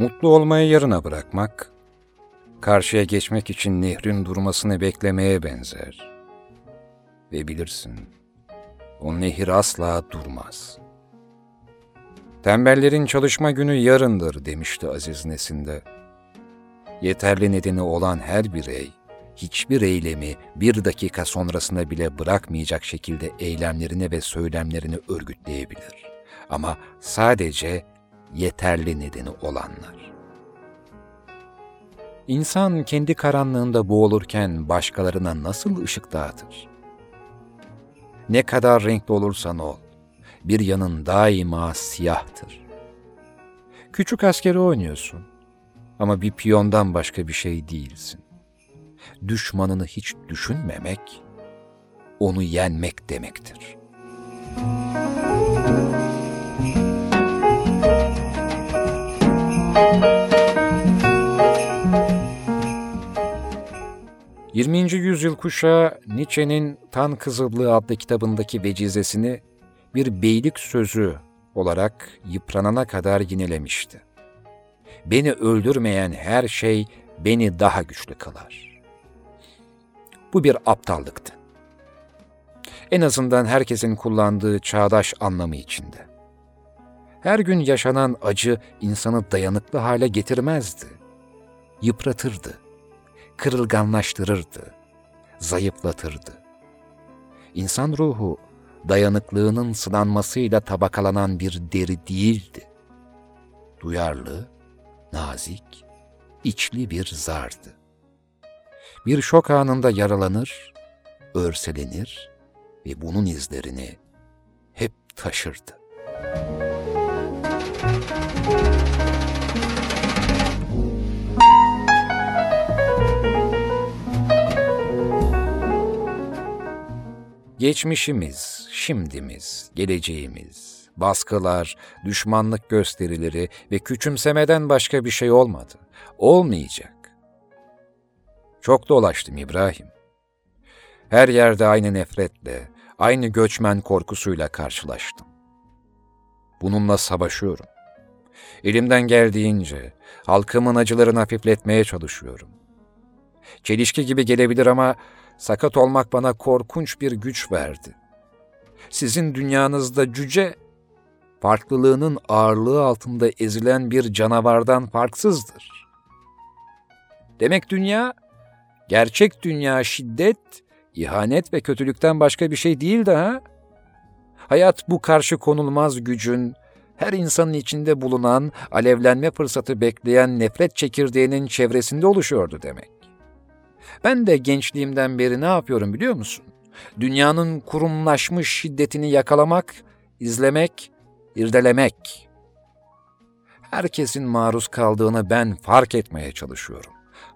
Mutlu olmayı yarına bırakmak, karşıya geçmek için nehrin durmasını beklemeye benzer. Ve bilirsin, o nehir asla durmaz. Tembellerin çalışma günü yarındır demişti Aziz Nesin'de. Yeterli nedeni olan her birey, hiçbir eylemi bir dakika sonrasında bile bırakmayacak şekilde eylemlerini ve söylemlerini örgütleyebilir. Ama sadece yeterli nedeni olanlar. İnsan kendi karanlığında boğulurken başkalarına nasıl ışık dağıtır? Ne kadar renkli olursan ol, bir yanın daima siyahtır. Küçük askeri oynuyorsun ama bir piyondan başka bir şey değilsin. Düşmanını hiç düşünmemek, onu yenmek demektir. ...20. yüzyıl kuşağı Nietzsche'nin Tan Kızıllığı adlı kitabındaki vecizesini bir beylik sözü olarak yıpranana kadar yinelemişti. Beni öldürmeyen her şey beni daha güçlü kılar. Bu bir aptallıktı. En azından herkesin kullandığı çağdaş anlamı içinde. Her gün yaşanan acı insanı dayanıklı hale getirmezdi. Yıpratırdı, kırılganlaştırırdı, zayıflatırdı. İnsan ruhu dayanıklığının sınanmasıyla tabakalanan bir deri değildi. Duyarlı, nazik, içli bir zardı. Bir şok anında yaralanır, örselenir ve bunun izlerini hep taşırdı. Geçmişimiz, şimdimiz, geleceğimiz, baskılar, düşmanlık gösterileri ve küçümsemeden başka bir şey olmadı. Olmayacak. Çok dolaştım İbrahim. Her yerde aynı nefretle, aynı göçmen korkusuyla karşılaştım. Bununla savaşıyorum. Elimden geldiğince halkımın acılarını hafifletmeye çalışıyorum. Çelişki gibi gelebilir ama Sakat olmak bana korkunç bir güç verdi. Sizin dünyanızda cüce, farklılığının ağırlığı altında ezilen bir canavardan farksızdır. Demek dünya, gerçek dünya şiddet, ihanet ve kötülükten başka bir şey değil de ha? Hayat bu karşı konulmaz gücün, her insanın içinde bulunan, alevlenme fırsatı bekleyen nefret çekirdeğinin çevresinde oluşuyordu demek. Ben de gençliğimden beri ne yapıyorum biliyor musun? Dünyanın kurumlaşmış şiddetini yakalamak, izlemek, irdelemek. Herkesin maruz kaldığını ben fark etmeye çalışıyorum.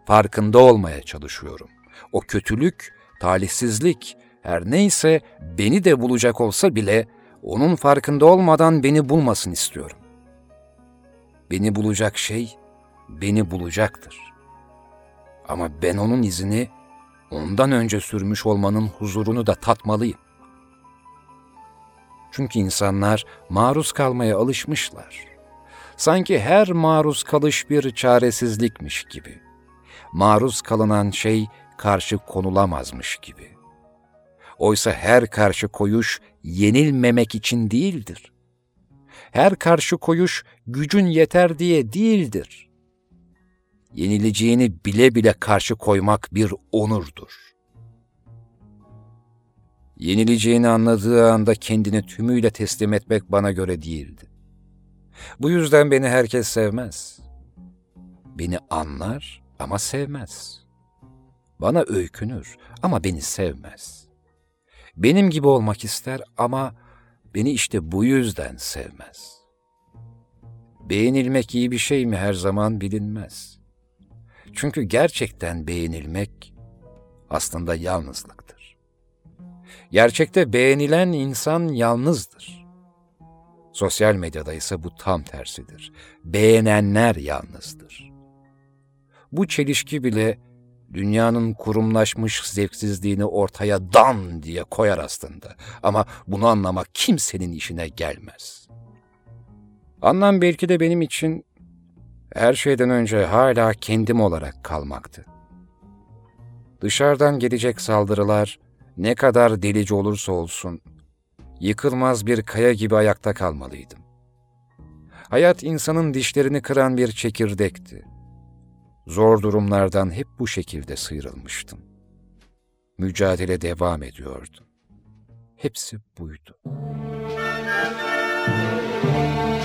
Farkında olmaya çalışıyorum. O kötülük, talihsizlik, her neyse beni de bulacak olsa bile onun farkında olmadan beni bulmasın istiyorum. Beni bulacak şey beni bulacaktır. Ama ben onun izini ondan önce sürmüş olmanın huzurunu da tatmalıyım. Çünkü insanlar maruz kalmaya alışmışlar. Sanki her maruz kalış bir çaresizlikmiş gibi. Maruz kalınan şey karşı konulamazmış gibi. Oysa her karşı koyuş yenilmemek için değildir. Her karşı koyuş gücün yeter diye değildir yenileceğini bile bile karşı koymak bir onurdur. Yenileceğini anladığı anda kendini tümüyle teslim etmek bana göre değildi. Bu yüzden beni herkes sevmez. Beni anlar ama sevmez. Bana öykünür ama beni sevmez. Benim gibi olmak ister ama beni işte bu yüzden sevmez. Beğenilmek iyi bir şey mi her zaman bilinmez.'' Çünkü gerçekten beğenilmek aslında yalnızlıktır. Gerçekte beğenilen insan yalnızdır. Sosyal medyada ise bu tam tersidir. Beğenenler yalnızdır. Bu çelişki bile dünyanın kurumlaşmış zevksizliğini ortaya dan diye koyar aslında. Ama bunu anlamak kimsenin işine gelmez. Anlam belki de benim için her şeyden önce hala kendim olarak kalmaktı. Dışarıdan gelecek saldırılar ne kadar delici olursa olsun, yıkılmaz bir kaya gibi ayakta kalmalıydım. Hayat insanın dişlerini kıran bir çekirdekti. Zor durumlardan hep bu şekilde sıyrılmıştım. Mücadele devam ediyordu. Hepsi buydu. Annemin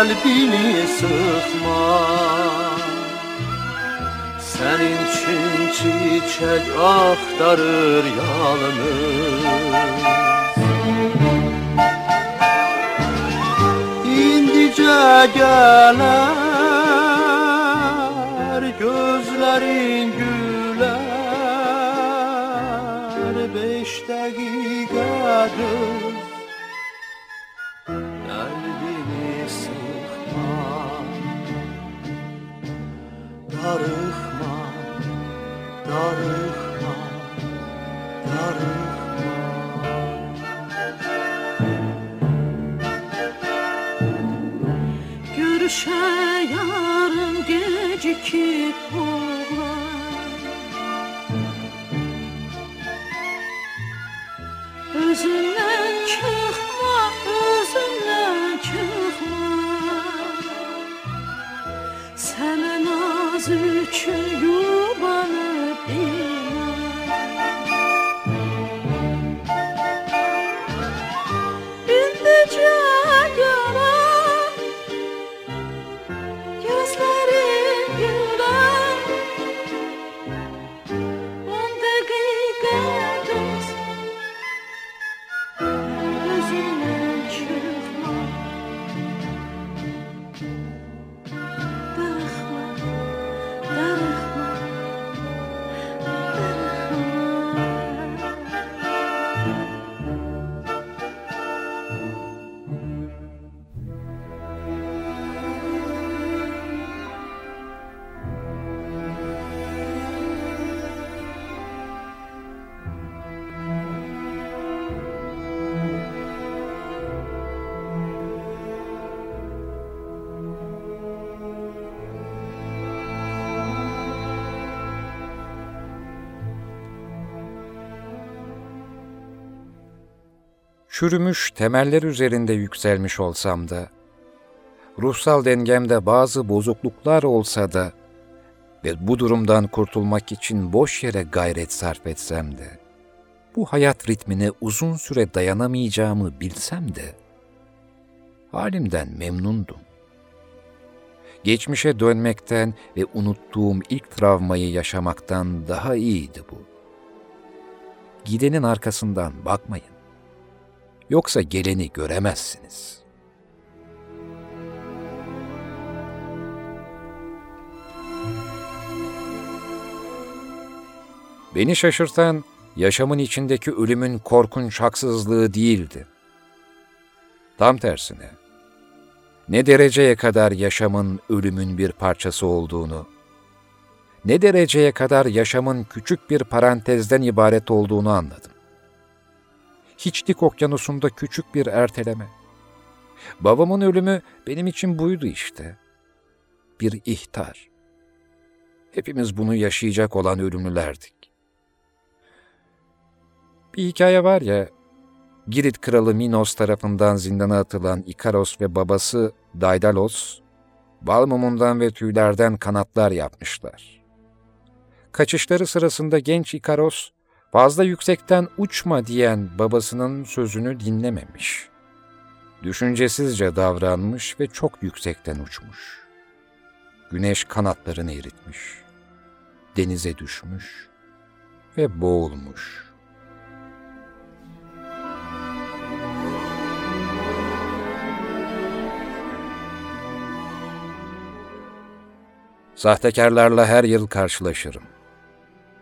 kalbini sıkma. Senin için çiçek aktarır yalnız. İndice gelir Çürümüş temeller üzerinde yükselmiş olsam da, ruhsal dengemde bazı bozukluklar olsa da ve bu durumdan kurtulmak için boş yere gayret sarf etsem de, bu hayat ritmine uzun süre dayanamayacağımı bilsem de, halimden memnundum. Geçmişe dönmekten ve unuttuğum ilk travmayı yaşamaktan daha iyiydi bu. Gidenin arkasından bakmayın. Yoksa geleni göremezsiniz. Beni şaşırtan yaşamın içindeki ölümün korkunç haksızlığı değildi. Tam tersine, ne dereceye kadar yaşamın ölümün bir parçası olduğunu, ne dereceye kadar yaşamın küçük bir parantezden ibaret olduğunu anladım. Hiçlik okyanusunda küçük bir erteleme. Babamın ölümü benim için buydu işte. Bir ihtar. Hepimiz bunu yaşayacak olan ölümlülerdik. Bir hikaye var ya, Girit kralı Minos tarafından zindana atılan Ikaros ve babası Daidalos, bal mumundan ve tüylerden kanatlar yapmışlar. Kaçışları sırasında genç Ikaros, fazla yüksekten uçma diyen babasının sözünü dinlememiş. düşüncesizce davranmış ve çok yüksekten uçmuş. Güneş kanatlarını eritmiş, denize düşmüş ve boğulmuş. Sahtekarlarla her yıl karşılaşırım.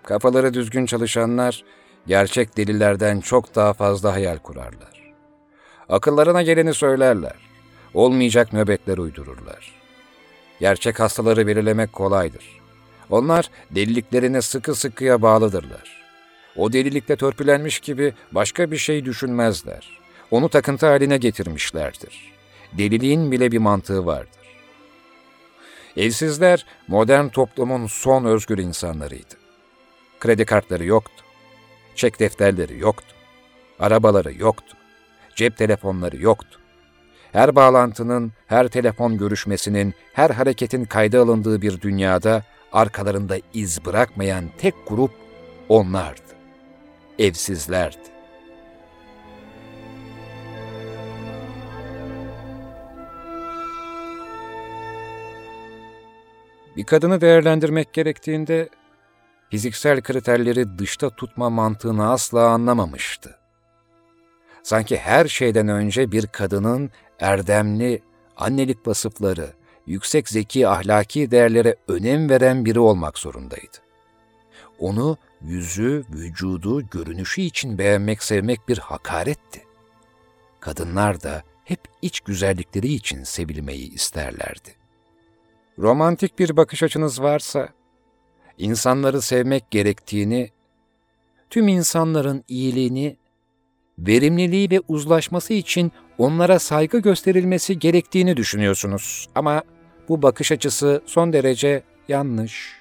Kafaları düzgün çalışanlar, gerçek delilerden çok daha fazla hayal kurarlar. Akıllarına geleni söylerler. Olmayacak nöbetler uydururlar. Gerçek hastaları belirlemek kolaydır. Onlar deliliklerine sıkı sıkıya bağlıdırlar. O delilikte törpülenmiş gibi başka bir şey düşünmezler. Onu takıntı haline getirmişlerdir. Deliliğin bile bir mantığı vardır. Evsizler modern toplumun son özgür insanlarıydı. Kredi kartları yoktu. Çek defterleri yoktu. Arabaları yoktu. Cep telefonları yoktu. Her bağlantının, her telefon görüşmesinin, her hareketin kayda alındığı bir dünyada arkalarında iz bırakmayan tek grup onlardı. Evsizlerdi. Bir kadını değerlendirmek gerektiğinde fiziksel kriterleri dışta tutma mantığını asla anlamamıştı. Sanki her şeyden önce bir kadının erdemli, annelik vasıfları, yüksek zeki ahlaki değerlere önem veren biri olmak zorundaydı. Onu yüzü, vücudu, görünüşü için beğenmek, sevmek bir hakaretti. Kadınlar da hep iç güzellikleri için sevilmeyi isterlerdi. Romantik bir bakış açınız varsa, insanları sevmek gerektiğini, tüm insanların iyiliğini, verimliliği ve uzlaşması için onlara saygı gösterilmesi gerektiğini düşünüyorsunuz. Ama bu bakış açısı son derece yanlış.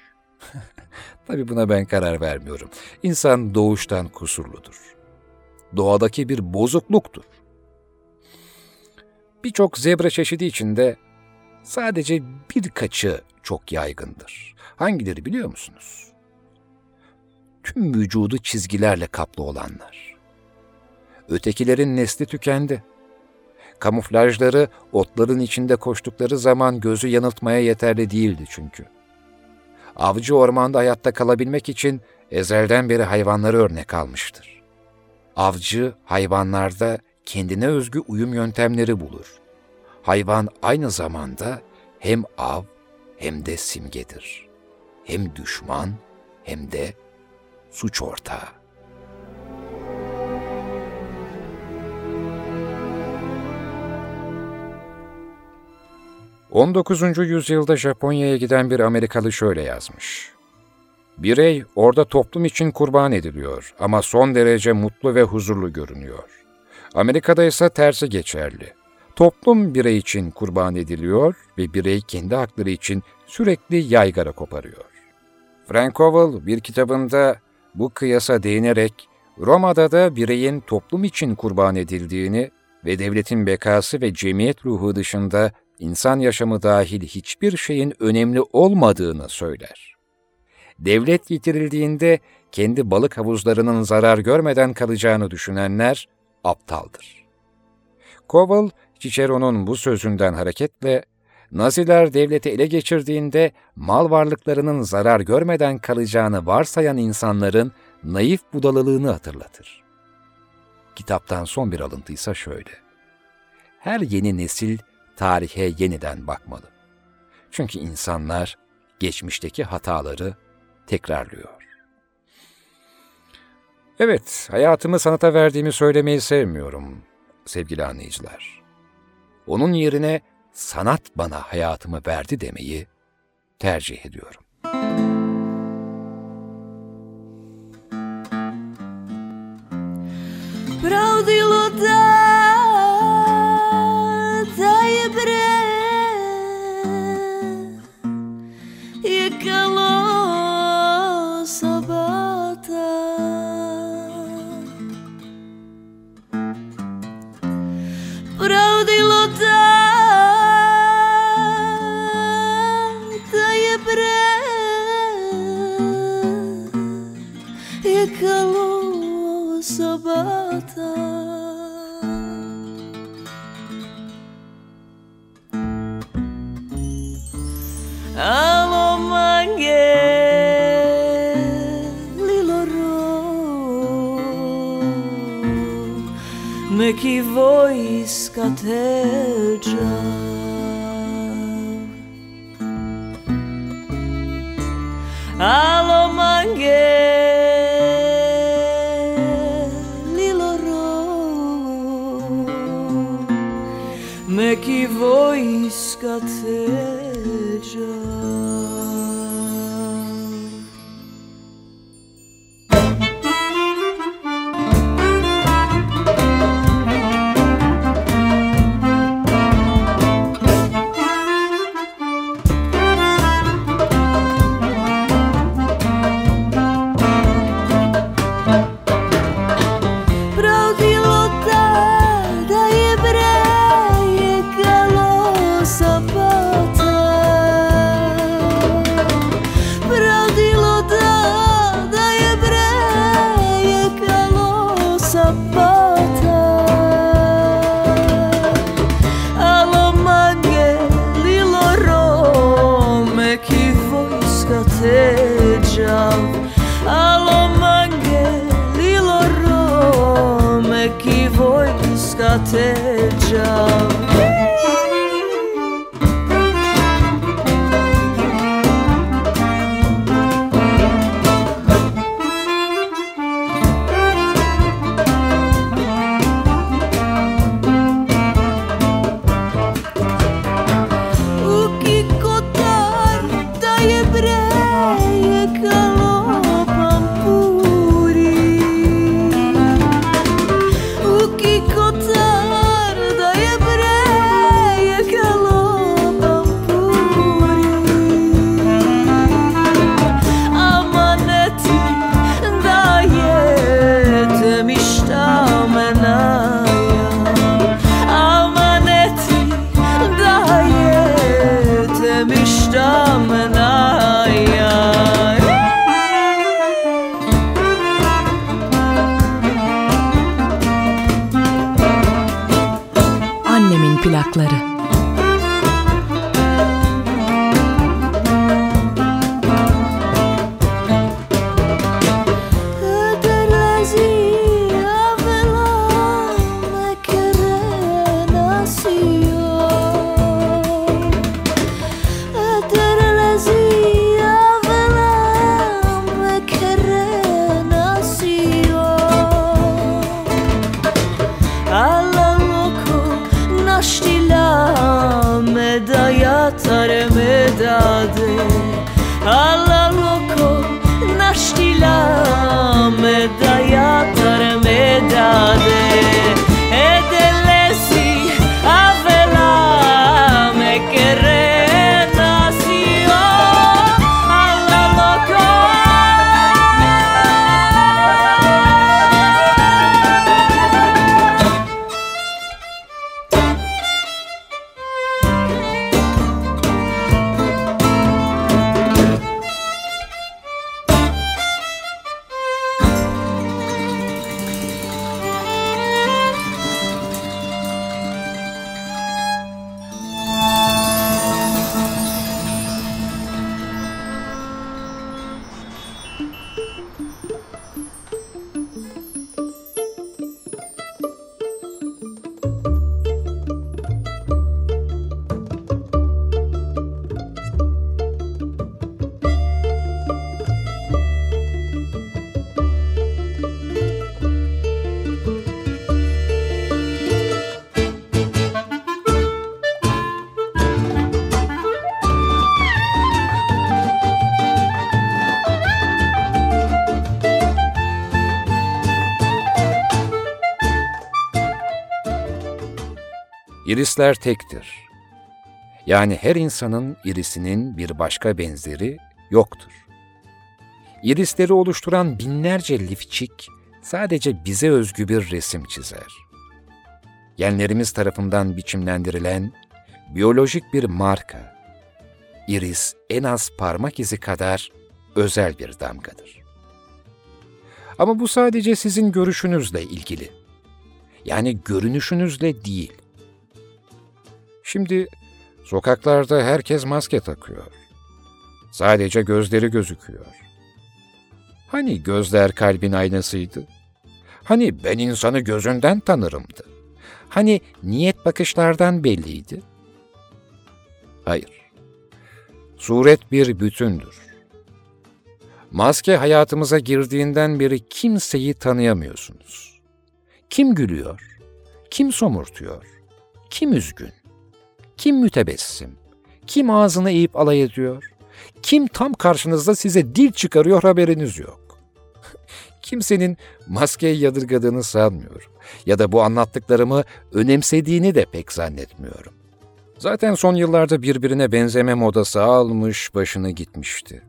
Tabii buna ben karar vermiyorum. İnsan doğuştan kusurludur. Doğadaki bir bozukluktur. Birçok zebra çeşidi içinde sadece birkaçı çok yaygındır. Hangileri biliyor musunuz? Tüm vücudu çizgilerle kaplı olanlar. Ötekilerin nesli tükendi. Kamuflajları otların içinde koştukları zaman gözü yanıltmaya yeterli değildi çünkü. Avcı ormanda hayatta kalabilmek için ezelden beri hayvanları örnek almıştır. Avcı hayvanlarda kendine özgü uyum yöntemleri bulur. Hayvan aynı zamanda hem av hem de simgedir. Hem düşman hem de suç ortağı. 19. yüzyılda Japonya'ya giden bir Amerikalı şöyle yazmış. Birey orada toplum için kurban ediliyor ama son derece mutlu ve huzurlu görünüyor. Amerika'da ise tersi geçerli. Toplum birey için kurban ediliyor ve birey kendi hakları için sürekli yaygara koparıyor. Frank Howell bir kitabında bu kıyasa değinerek Roma'da da bireyin toplum için kurban edildiğini ve devletin bekası ve cemiyet ruhu dışında insan yaşamı dahil hiçbir şeyin önemli olmadığını söyler. Devlet yitirildiğinde kendi balık havuzlarının zarar görmeden kalacağını düşünenler aptaldır. Koval, Cicero'nun bu sözünden hareketle, Naziler devleti ele geçirdiğinde mal varlıklarının zarar görmeden kalacağını varsayan insanların naif budalılığını hatırlatır. Kitaptan son bir alıntıysa şöyle. Her yeni nesil tarihe yeniden bakmalı. Çünkü insanlar geçmişteki hataları tekrarlıyor. Evet, hayatımı sanata verdiğimi söylemeyi sevmiyorum sevgili anlayıcılar. Onun yerine sanat bana hayatımı verdi demeyi tercih ediyorum. Pravdilo da Amo mangge liloro me chi voi scateggia manghe iskate tempted İrisler tektir. Yani her insanın irisinin bir başka benzeri yoktur. İrisleri oluşturan binlerce lifçik sadece bize özgü bir resim çizer. Genlerimiz tarafından biçimlendirilen biyolojik bir marka, iris en az parmak izi kadar özel bir damgadır. Ama bu sadece sizin görüşünüzle ilgili. Yani görünüşünüzle değil. Şimdi sokaklarda herkes maske takıyor. Sadece gözleri gözüküyor. Hani gözler kalbin aynasıydı? Hani ben insanı gözünden tanırımdı? Hani niyet bakışlardan belliydi? Hayır. Suret bir bütündür. Maske hayatımıza girdiğinden beri kimseyi tanıyamıyorsunuz. Kim gülüyor? Kim somurtuyor? Kim üzgün? Kim mütebessim? Kim ağzını eğip alay ediyor? Kim tam karşınızda size dil çıkarıyor haberiniz yok. Kimsenin maskeyi yadırgadığını sanmıyorum. Ya da bu anlattıklarımı önemsediğini de pek zannetmiyorum. Zaten son yıllarda birbirine benzeme modası almış başını gitmişti.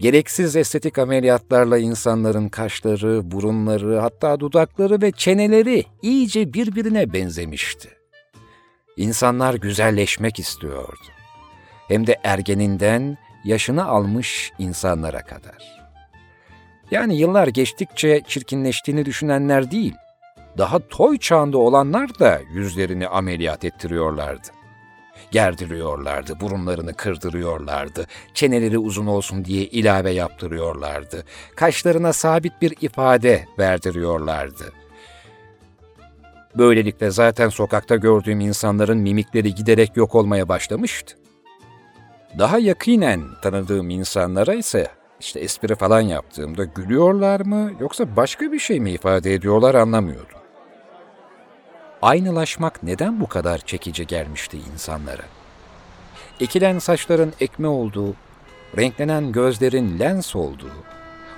Gereksiz estetik ameliyatlarla insanların kaşları, burunları, hatta dudakları ve çeneleri iyice birbirine benzemişti. İnsanlar güzelleşmek istiyordu. Hem de ergeninden yaşını almış insanlara kadar. Yani yıllar geçtikçe çirkinleştiğini düşünenler değil, daha toy çağında olanlar da yüzlerini ameliyat ettiriyorlardı. Gerdiriyorlardı, burunlarını kırdırıyorlardı, çeneleri uzun olsun diye ilave yaptırıyorlardı, kaşlarına sabit bir ifade verdiriyorlardı. Böylelikle zaten sokakta gördüğüm insanların mimikleri giderek yok olmaya başlamıştı. Daha yakinen tanıdığım insanlara ise işte espri falan yaptığımda gülüyorlar mı yoksa başka bir şey mi ifade ediyorlar anlamıyordum. Aynılaşmak neden bu kadar çekici gelmişti insanlara? Ekilen saçların ekme olduğu, renklenen gözlerin lens olduğu,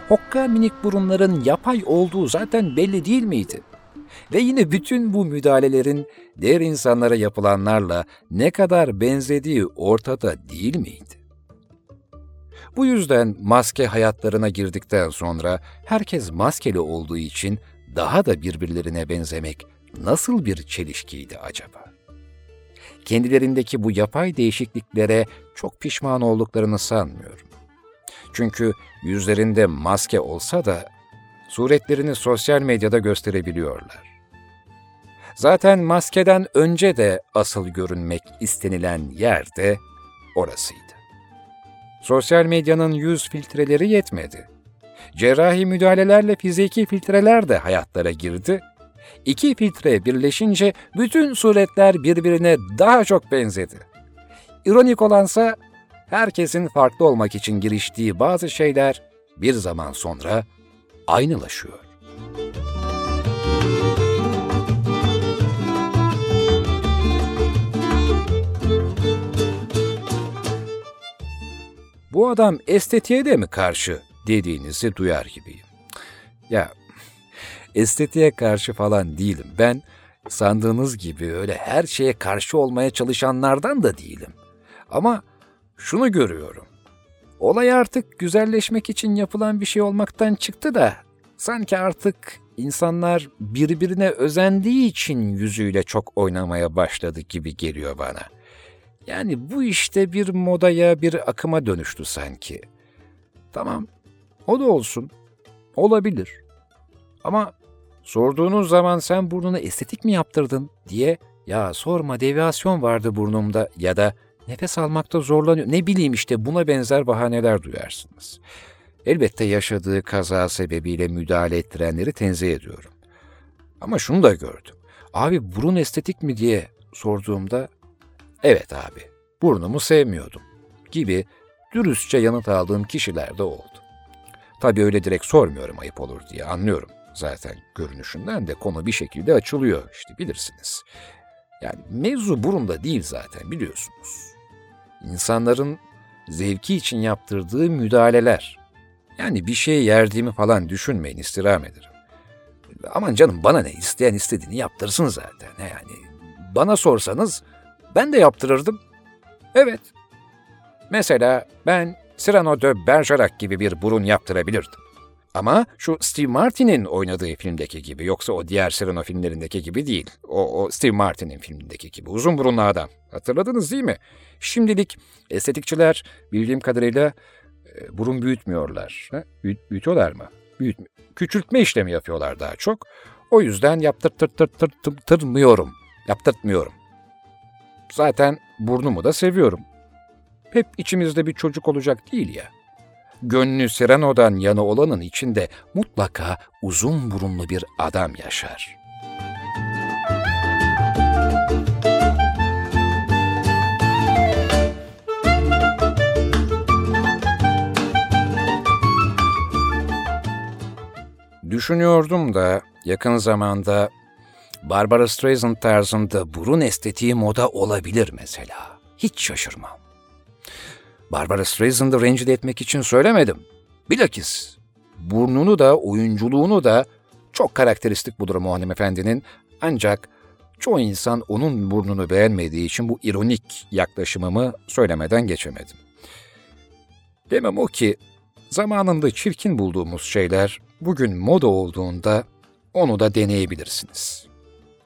hokka minik burunların yapay olduğu zaten belli değil miydi? Ve yine bütün bu müdahalelerin diğer insanlara yapılanlarla ne kadar benzediği ortada değil miydi? Bu yüzden maske hayatlarına girdikten sonra herkes maskeli olduğu için daha da birbirlerine benzemek nasıl bir çelişkiydi acaba? Kendilerindeki bu yapay değişikliklere çok pişman olduklarını sanmıyorum. Çünkü yüzlerinde maske olsa da suretlerini sosyal medyada gösterebiliyorlar. Zaten maskeden önce de asıl görünmek istenilen yer de orasıydı. Sosyal medyanın yüz filtreleri yetmedi. Cerrahi müdahalelerle fiziki filtreler de hayatlara girdi. İki filtre birleşince bütün suretler birbirine daha çok benzedi. İronik olansa herkesin farklı olmak için giriştiği bazı şeyler bir zaman sonra aynılaşıyor. Bu adam estetiğe de mi karşı dediğinizi duyar gibiyim. Ya estetiğe karşı falan değilim. Ben sandığınız gibi öyle her şeye karşı olmaya çalışanlardan da değilim. Ama şunu görüyorum. Olay artık güzelleşmek için yapılan bir şey olmaktan çıktı da sanki artık insanlar birbirine özendiği için yüzüyle çok oynamaya başladı gibi geliyor bana. Yani bu işte bir modaya, bir akıma dönüştü sanki. Tamam, o da olsun. Olabilir. Ama sorduğunuz zaman sen burnunu estetik mi yaptırdın diye ya sorma deviyasyon vardı burnumda ya da nefes almakta zorlanıyor. Ne bileyim işte buna benzer bahaneler duyarsınız. Elbette yaşadığı kaza sebebiyle müdahale ettirenleri tenzih ediyorum. Ama şunu da gördüm. Abi burun estetik mi diye sorduğumda evet abi burnumu sevmiyordum gibi dürüstçe yanıt aldığım kişiler de oldu. Tabii öyle direkt sormuyorum ayıp olur diye anlıyorum. Zaten görünüşünden de konu bir şekilde açılıyor işte bilirsiniz. Yani mevzu burunda değil zaten biliyorsunuz. İnsanların zevki için yaptırdığı müdahaleler. Yani bir şey yerdiğimi falan düşünmeyin istirham ederim. Aman canım bana ne isteyen istediğini yaptırsın zaten. Yani bana sorsanız ben de yaptırırdım. Evet. Mesela ben Cyrano de Bergerac gibi bir burun yaptırabilirdim. Ama şu Steve Martin'in oynadığı filmdeki gibi yoksa o diğer Cyrano filmlerindeki gibi değil. O, o Steve Martin'in filmindeki gibi uzun burunlu adam. Hatırladınız değil mi? Şimdilik estetikçiler bildiğim kadarıyla e, burun büyütmüyorlar. Ha? Büyüt, büyütüyorlar mı? Büyüt, küçültme işlemi yapıyorlar daha çok. O yüzden yaptırtırtırtırmıyorum. Yaptırtmıyorum. Zaten burnumu da seviyorum. hep içimizde bir çocuk olacak değil ya. Gönlü Sereno'dan yana olanın içinde mutlaka uzun burunlu bir adam yaşar. Düşünüyordum da yakın zamanda Barbara Streisand tarzında burun estetiği moda olabilir mesela. Hiç şaşırmam. Barbara Streisand'ı rencide etmek için söylemedim. Bilakis burnunu da oyunculuğunu da çok karakteristik bu durum o hanımefendinin. Ancak çoğu insan onun burnunu beğenmediği için bu ironik yaklaşımımı söylemeden geçemedim. Demem o ki zamanında çirkin bulduğumuz şeyler bugün moda olduğunda onu da deneyebilirsiniz.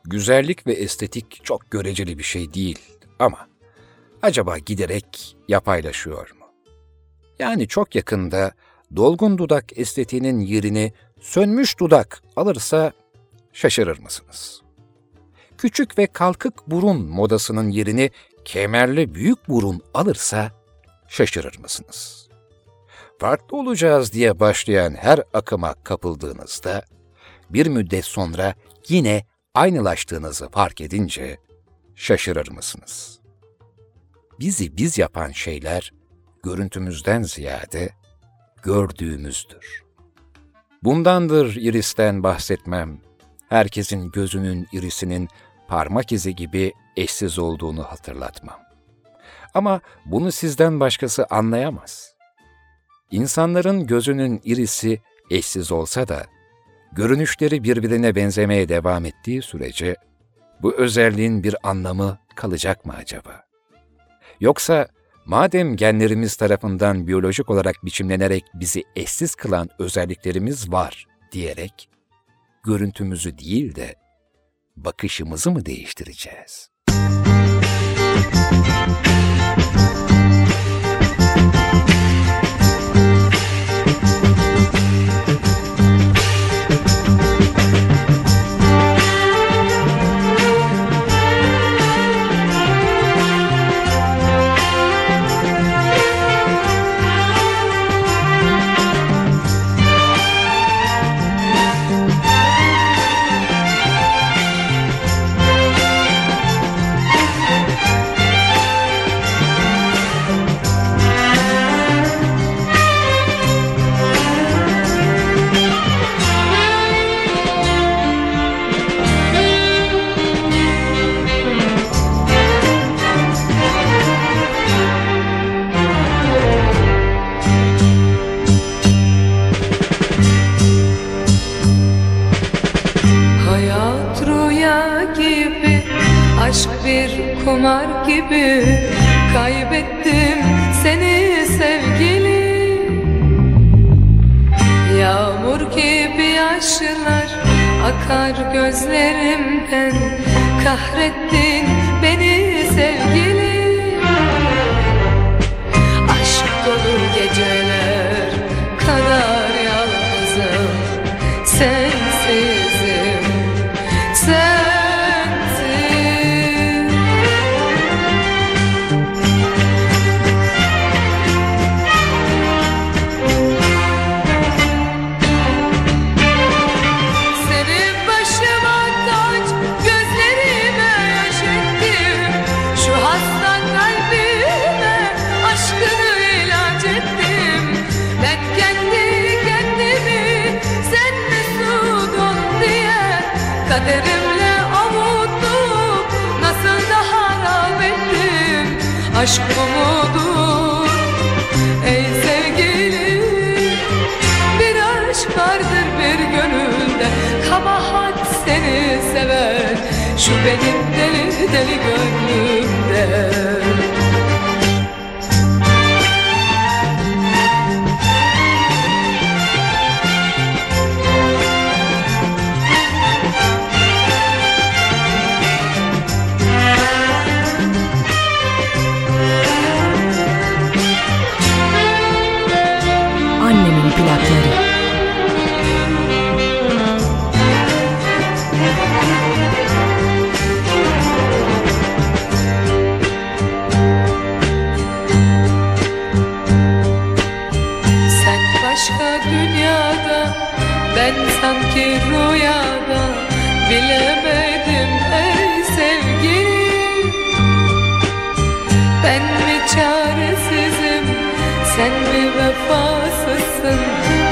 Güzellik ve estetik çok göreceli bir şey değil ama acaba giderek yapaylaşıyor mu? Yani çok yakında dolgun dudak estetiğinin yerini sönmüş dudak alırsa şaşırır mısınız? Küçük ve kalkık burun modasının yerini kemerli büyük burun alırsa şaşırır mısınız? Farklı olacağız diye başlayan her akıma kapıldığınızda bir müddet sonra yine aynılaştığınızı fark edince şaşırır mısınız? Bizi biz yapan şeyler görüntümüzden ziyade gördüğümüzdür. Bundandır iristen bahsetmem. Herkesin gözünün irisinin parmak izi gibi eşsiz olduğunu hatırlatmam. Ama bunu sizden başkası anlayamaz. İnsanların gözünün irisi eşsiz olsa da görünüşleri birbirine benzemeye devam ettiği sürece bu özelliğin bir anlamı kalacak mı acaba? Yoksa madem genlerimiz tarafından biyolojik olarak biçimlenerek bizi eşsiz kılan özelliklerimiz var diyerek görüntümüzü değil de bakışımızı mı değiştireceğiz? Hayat mi vefasızsın.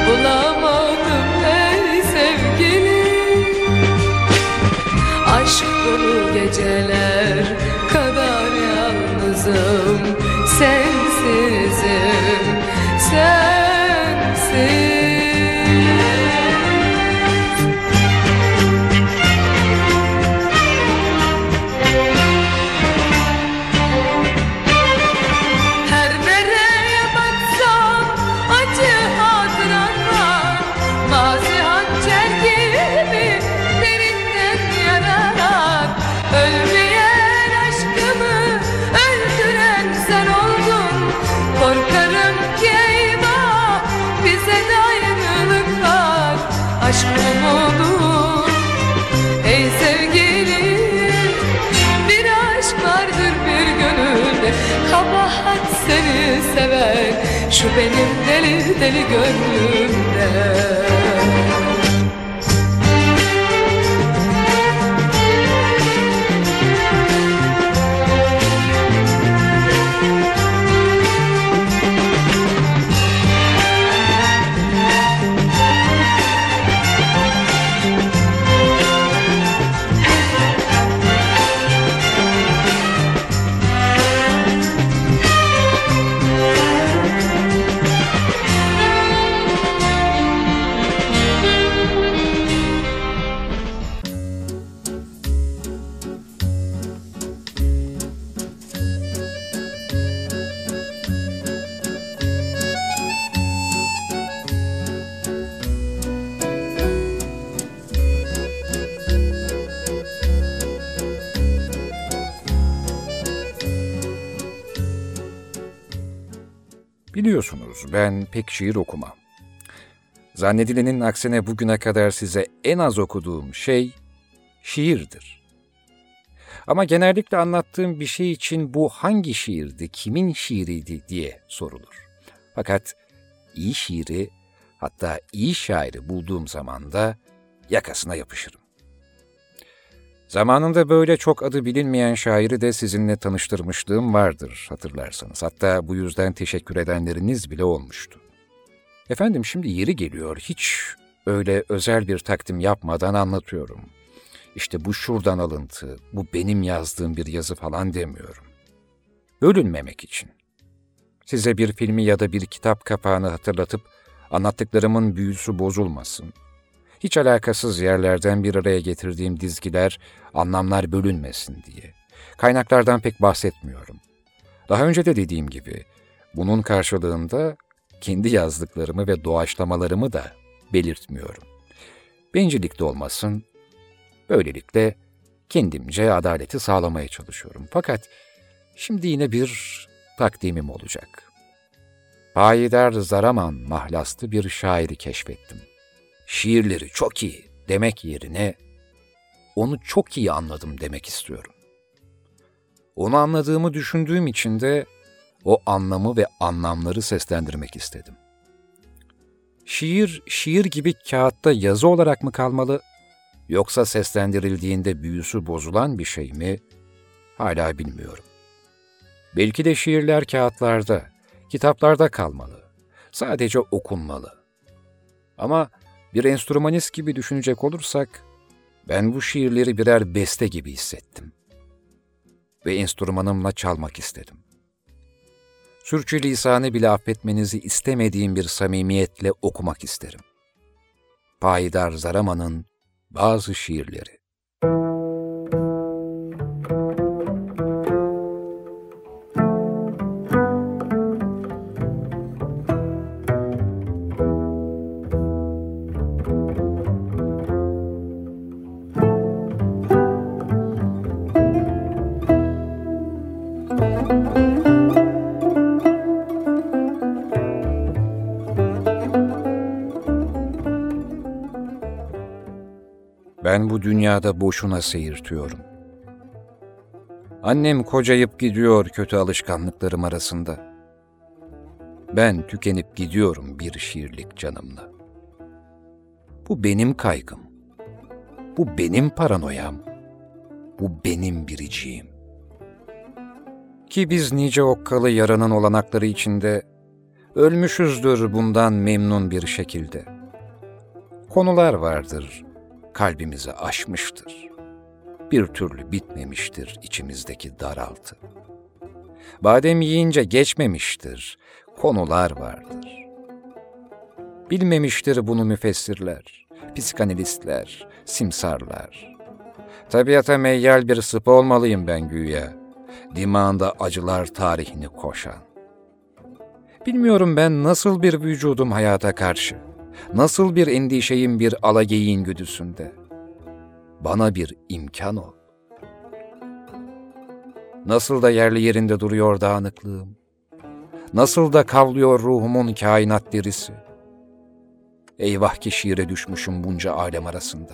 Bulamadım ey sevgilim. Aşk dolu geceler deli deli ben pek şiir okumam. Zannedilenin aksine bugüne kadar size en az okuduğum şey şiirdir. Ama genellikle anlattığım bir şey için bu hangi şiirdi, kimin şiiriydi diye sorulur. Fakat iyi şiiri, hatta iyi şairi bulduğum zaman da yakasına yapışırım. Zamanında böyle çok adı bilinmeyen şairi de sizinle tanıştırmışlığım vardır hatırlarsanız. Hatta bu yüzden teşekkür edenleriniz bile olmuştu. Efendim şimdi yeri geliyor hiç öyle özel bir takdim yapmadan anlatıyorum. İşte bu şuradan alıntı, bu benim yazdığım bir yazı falan demiyorum. Bölünmemek için. Size bir filmi ya da bir kitap kapağını hatırlatıp anlattıklarımın büyüsü bozulmasın. Hiç alakasız yerlerden bir araya getirdiğim dizgiler, anlamlar bölünmesin diye. Kaynaklardan pek bahsetmiyorum. Daha önce de dediğim gibi, bunun karşılığında kendi yazdıklarımı ve doğaçlamalarımı da belirtmiyorum. Bencillik de olmasın, böylelikle kendimce adaleti sağlamaya çalışıyorum. Fakat şimdi yine bir takdimim olacak. Payidar Zaraman mahlaslı bir şairi keşfettim. Şiirleri çok iyi demek yerine onu çok iyi anladım demek istiyorum. Onu anladığımı düşündüğüm için de o anlamı ve anlamları seslendirmek istedim. Şiir, şiir gibi kağıtta yazı olarak mı kalmalı, yoksa seslendirildiğinde büyüsü bozulan bir şey mi? Hala bilmiyorum. Belki de şiirler kağıtlarda, kitaplarda kalmalı. Sadece okunmalı. Ama bir enstrümanist gibi düşünecek olursak, ben bu şiirleri birer beste gibi hissettim. Ve enstrümanımla çalmak istedim. Sürçülisanı bile affetmenizi istemediğim bir samimiyetle okumak isterim. Payidar Zaraman'ın bazı şiirleri. Dünyada boşuna seyirtiyorum. Annem kocayıp gidiyor kötü alışkanlıklarım arasında. Ben tükenip gidiyorum bir şiirlik canımla. Bu benim kaygım. Bu benim paranoyam. Bu benim biriciğim. Ki biz nice okkalı yaranın olanakları içinde ölmüşüzdür bundan memnun bir şekilde. Konular vardır, kalbimizi aşmıştır. Bir türlü bitmemiştir içimizdeki daraltı. Badem yiyince geçmemiştir, konular vardır. Bilmemiştir bunu müfessirler, psikanalistler, simsarlar. Tabiata meyyal bir sıpa olmalıyım ben güya. Dimağında acılar tarihini koşan. Bilmiyorum ben nasıl bir vücudum hayata karşı. Nasıl bir endişeyim bir alageyin güdüsünde. Bana bir imkan ol. Nasıl da yerli yerinde duruyor dağınıklığım. Nasıl da kavlıyor ruhumun kainat derisi. Eyvah ki şiire düşmüşüm bunca alem arasında.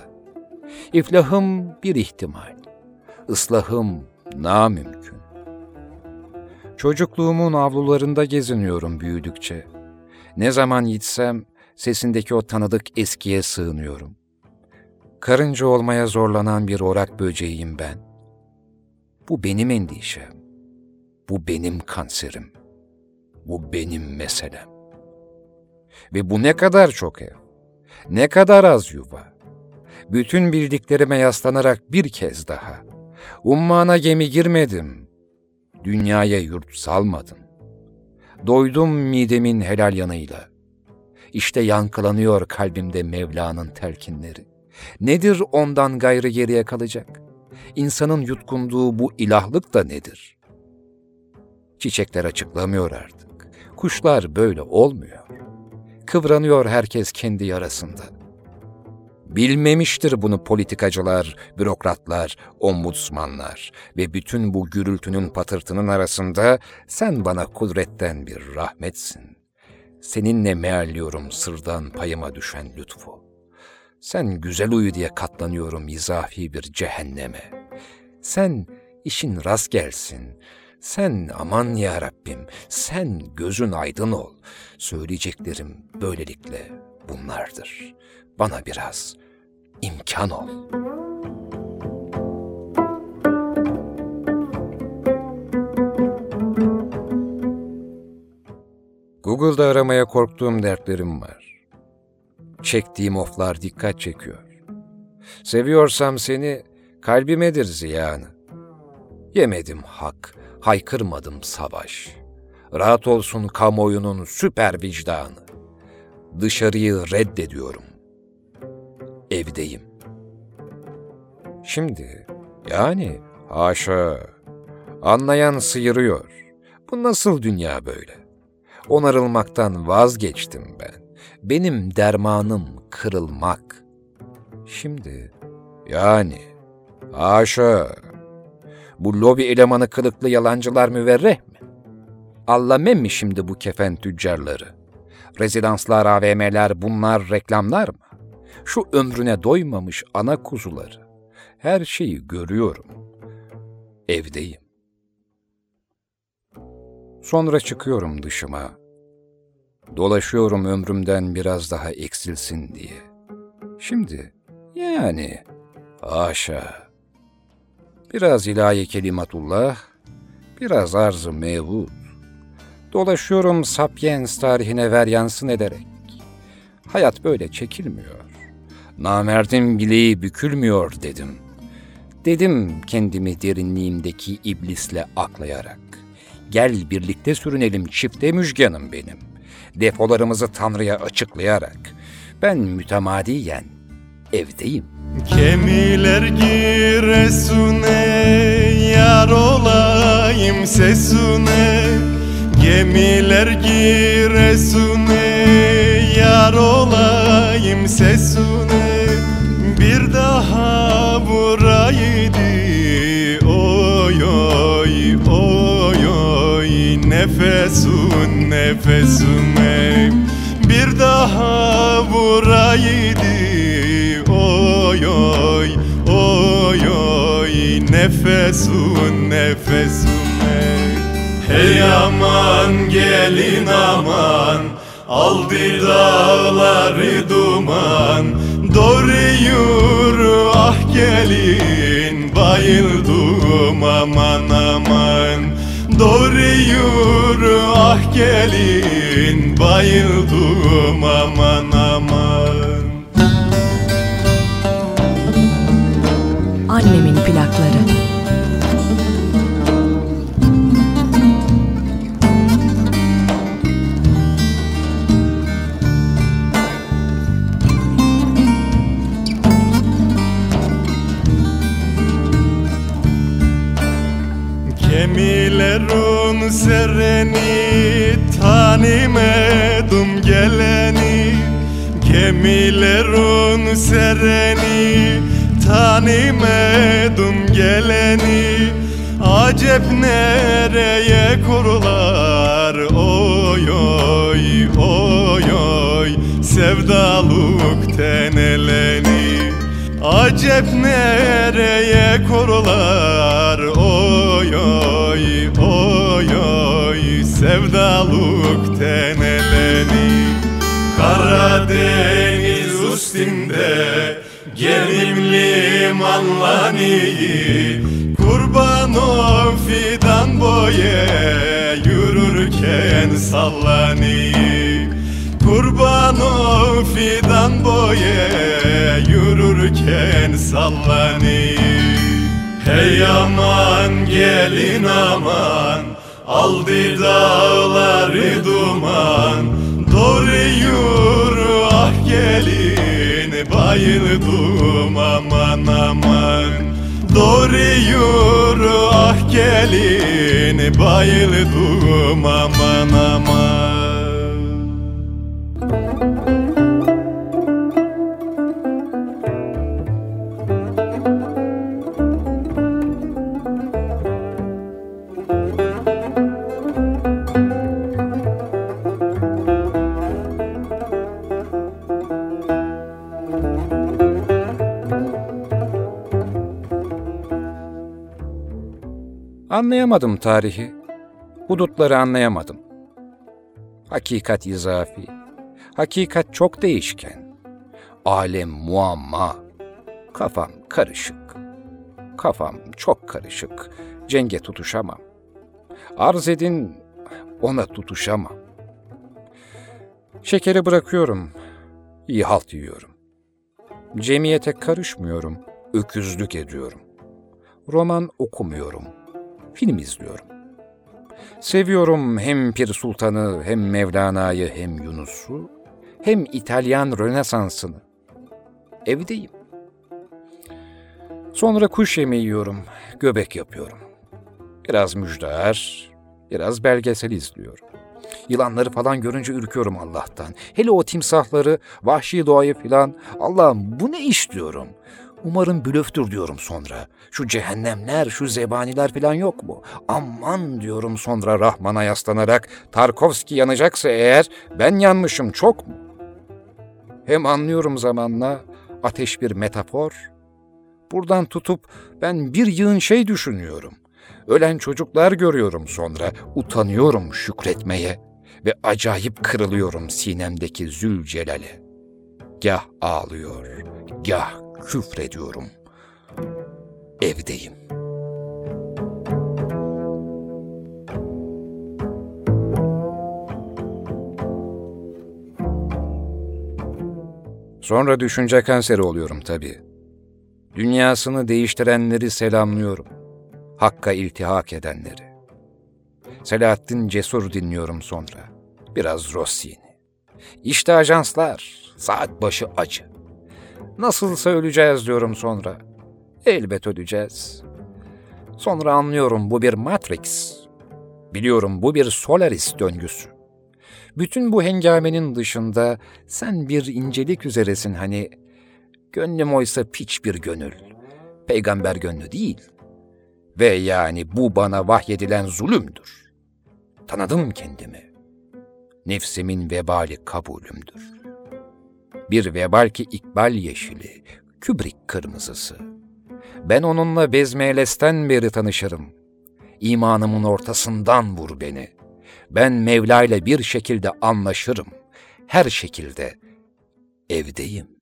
İflahım bir ihtimal. Islahım namümkün. Çocukluğumun avlularında geziniyorum büyüdükçe. Ne zaman gitsem sesindeki o tanıdık eskiye sığınıyorum. Karınca olmaya zorlanan bir orak böceğiyim ben. Bu benim endişem. Bu benim kanserim. Bu benim meselem. Ve bu ne kadar çok ev. Ne kadar az yuva. Bütün bildiklerime yaslanarak bir kez daha. Ummana gemi girmedim. Dünyaya yurt salmadım. Doydum midemin helal yanıyla. İşte yankılanıyor kalbimde Mevla'nın telkinleri. Nedir ondan gayrı geriye kalacak? İnsanın yutkunduğu bu ilahlık da nedir? Çiçekler açıklamıyor artık. Kuşlar böyle olmuyor. Kıvranıyor herkes kendi yarasında. Bilmemiştir bunu politikacılar, bürokratlar, ombudsmanlar ve bütün bu gürültünün patırtının arasında sen bana kudretten bir rahmetsin. Seninle mealliyorum sırdan payıma düşen lütfu. Sen güzel uyu diye katlanıyorum izafi bir cehenneme. Sen işin rast gelsin. Sen aman ya Rabbim, sen gözün aydın ol. Söyleyeceklerim böylelikle bunlardır. Bana biraz imkan ol. Google'da aramaya korktuğum dertlerim var. Çektiğim oflar dikkat çekiyor. Seviyorsam seni kalbimedir ziyanı. Yemedim hak, haykırmadım savaş. Rahat olsun kamuoyunun süper vicdanı. Dışarıyı reddediyorum. Evdeyim. Şimdi, yani haşa, anlayan sıyırıyor. Bu nasıl dünya böyle? Onarılmaktan vazgeçtim ben. Benim dermanım kırılmak. Şimdi, yani, haşa, bu lobi elemanı kılıklı yalancılar müverreh mi? Allamem mi şimdi bu kefen tüccarları? Rezidanslar, AVM'ler bunlar reklamlar mı? Şu ömrüne doymamış ana kuzuları. Her şeyi görüyorum. Evdeyim. Sonra çıkıyorum dışıma. Dolaşıyorum ömrümden biraz daha eksilsin diye. Şimdi yani haşa. Biraz ilahi kelimatullah, biraz arz-ı mevud. Dolaşıyorum Sapiens tarihine ver yansın ederek. Hayat böyle çekilmiyor. Namerdim bileği bükülmüyor dedim. Dedim kendimi derinliğimdeki iblisle aklayarak. Gel birlikte sürünelim çifte müjganım benim. Depolarımızı Tanrı'ya açıklayarak. Ben mütemadiyen evdeyim. Kemiler giresune yar olayım sesune Gemiler giresune yar olayım sesune Bir daha buraydı Nefesun nefesume Bir daha buraydı oy oy oy oy nefesun nefesume Hey aman gelin aman aldı dağları duman. Doğru yürü ah gelin bayıldım aman aman Doğru yürü ah gelin Bayıldım aman aman Annemin plakları. Sereni tanımadım geleni. Gemilerin sereni tanımadım geleni. Acep nereye kurular? Oy oy oy oy. Sevdalık teneleni Acep nereye kurular oy oy oy oy. Sevdalık teneleni Karadeniz üstünde Gelim limanlani Kurban o fidan boye Yürürken sallani Kurban o fidan boye Yürürken sallani Hey aman gelin aman. Aldı dağları duman. Doğru yürü ah gelin. Bayıldım aman aman. Doğru yürü ah gelin. Bayıldım aman aman Anlayamadım tarihi. Hudutları anlayamadım. Hakikat izafi. Hakikat çok değişken. Alem muamma. Kafam karışık. Kafam çok karışık. Cenge tutuşamam. Arz edin, ona tutuşamam. Şekeri bırakıyorum. İyi halt yiyorum. Cemiyete karışmıyorum. Öküzlük ediyorum. Roman okumuyorum. Film izliyorum. Seviyorum hem Pir Sultan'ı, hem Mevlana'yı, hem Yunus'u, hem İtalyan Rönesans'ını. Evdeyim. Sonra kuş yemeği yiyorum, göbek yapıyorum. Biraz müjdar, biraz belgesel izliyorum. Yılanları falan görünce ürküyorum Allah'tan. Hele o timsahları, vahşi doğayı filan. Allah'ım bu ne iş diyorum. Umarım blöftür diyorum sonra. Şu cehennemler, şu zebaniler falan yok mu? Aman diyorum sonra Rahman'a yaslanarak. Tarkovski yanacaksa eğer ben yanmışım çok mu? Hem anlıyorum zamanla ateş bir metafor. Buradan tutup ben bir yığın şey düşünüyorum. Ölen çocuklar görüyorum sonra. Utanıyorum şükretmeye ve acayip kırılıyorum sinemdeki Zülcelal'e. Gah ağlıyor, gah küfrediyorum. Evdeyim. Sonra düşünce kanseri oluyorum tabii. Dünyasını değiştirenleri selamlıyorum. Hakka iltihak edenleri. Selahattin Cesur dinliyorum sonra. Biraz Rossini. İşte ajanslar, saat başı acı. Nasılsa öleceğiz diyorum sonra. Elbet öleceğiz. Sonra anlıyorum bu bir Matrix. Biliyorum bu bir Solaris döngüsü. Bütün bu hengamenin dışında sen bir incelik üzeresin hani. Gönlüm oysa piç bir gönül. Peygamber gönlü değil. Ve yani bu bana vahyedilen zulümdür. Tanıdım kendimi. Nefsimin vebali kabulümdür. Bir vebal ki ikbal yeşili, kübrik kırmızısı. Ben onunla bezmelesten beri tanışırım. İmanımın ortasından vur beni. Ben Mevla ile bir şekilde anlaşırım. Her şekilde evdeyim.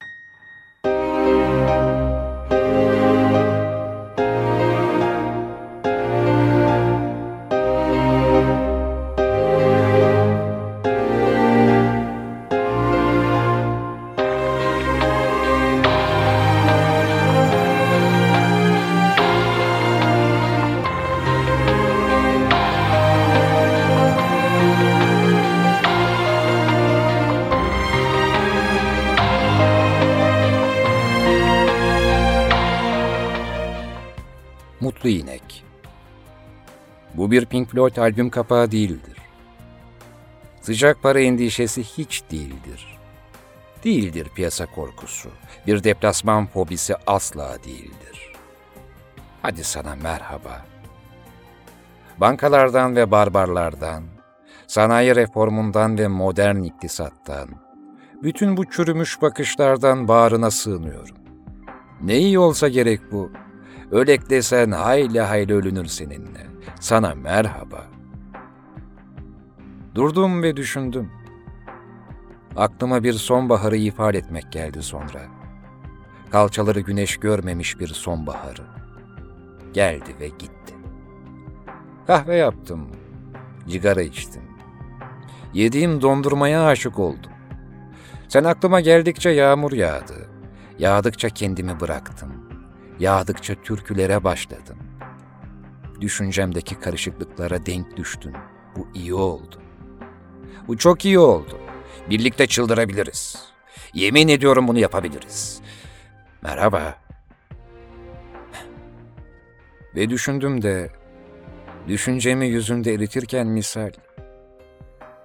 Mutlu İnek Bu bir Pink Floyd albüm kapağı değildir. Sıcak para endişesi hiç değildir. Değildir piyasa korkusu. Bir deplasman fobisi asla değildir. Hadi sana merhaba. Bankalardan ve barbarlardan, sanayi reformundan ve modern iktisattan, bütün bu çürümüş bakışlardan bağrına sığınıyorum. Ne iyi olsa gerek bu. Ölek desen hayli hayli ölünür seninle. Sana merhaba. Durdum ve düşündüm. Aklıma bir sonbaharı ifade etmek geldi sonra. Kalçaları güneş görmemiş bir sonbaharı. Geldi ve gitti. Kahve yaptım. Cigara içtim. Yediğim dondurmaya aşık oldum. Sen aklıma geldikçe yağmur yağdı. Yağdıkça kendimi bıraktım. Yağdıkça türkülere başladım. Düşüncemdeki karışıklıklara denk düştün. Bu iyi oldu. Bu çok iyi oldu. Birlikte çıldırabiliriz. Yemin ediyorum bunu yapabiliriz. Merhaba. Ve düşündüm de, düşüncemi yüzünde eritirken misal,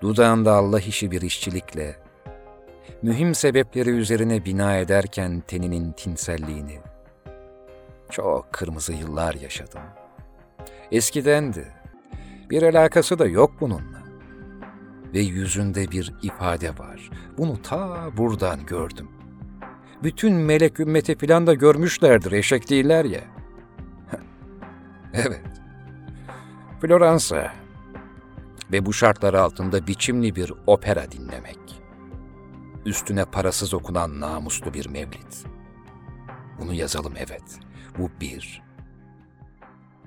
dudağında Allah işi bir işçilikle, mühim sebepleri üzerine bina ederken teninin tinselliğini, çok kırmızı yıllar yaşadım. Eskidendi. Bir alakası da yok bununla. Ve yüzünde bir ifade var. Bunu ta buradan gördüm. Bütün melek ümmeti filan da görmüşlerdir, eşek değiller ya. evet. Floransa ve bu şartlar altında biçimli bir opera dinlemek. Üstüne parasız okunan namuslu bir mevlid. Bunu yazalım evet. Bu bir.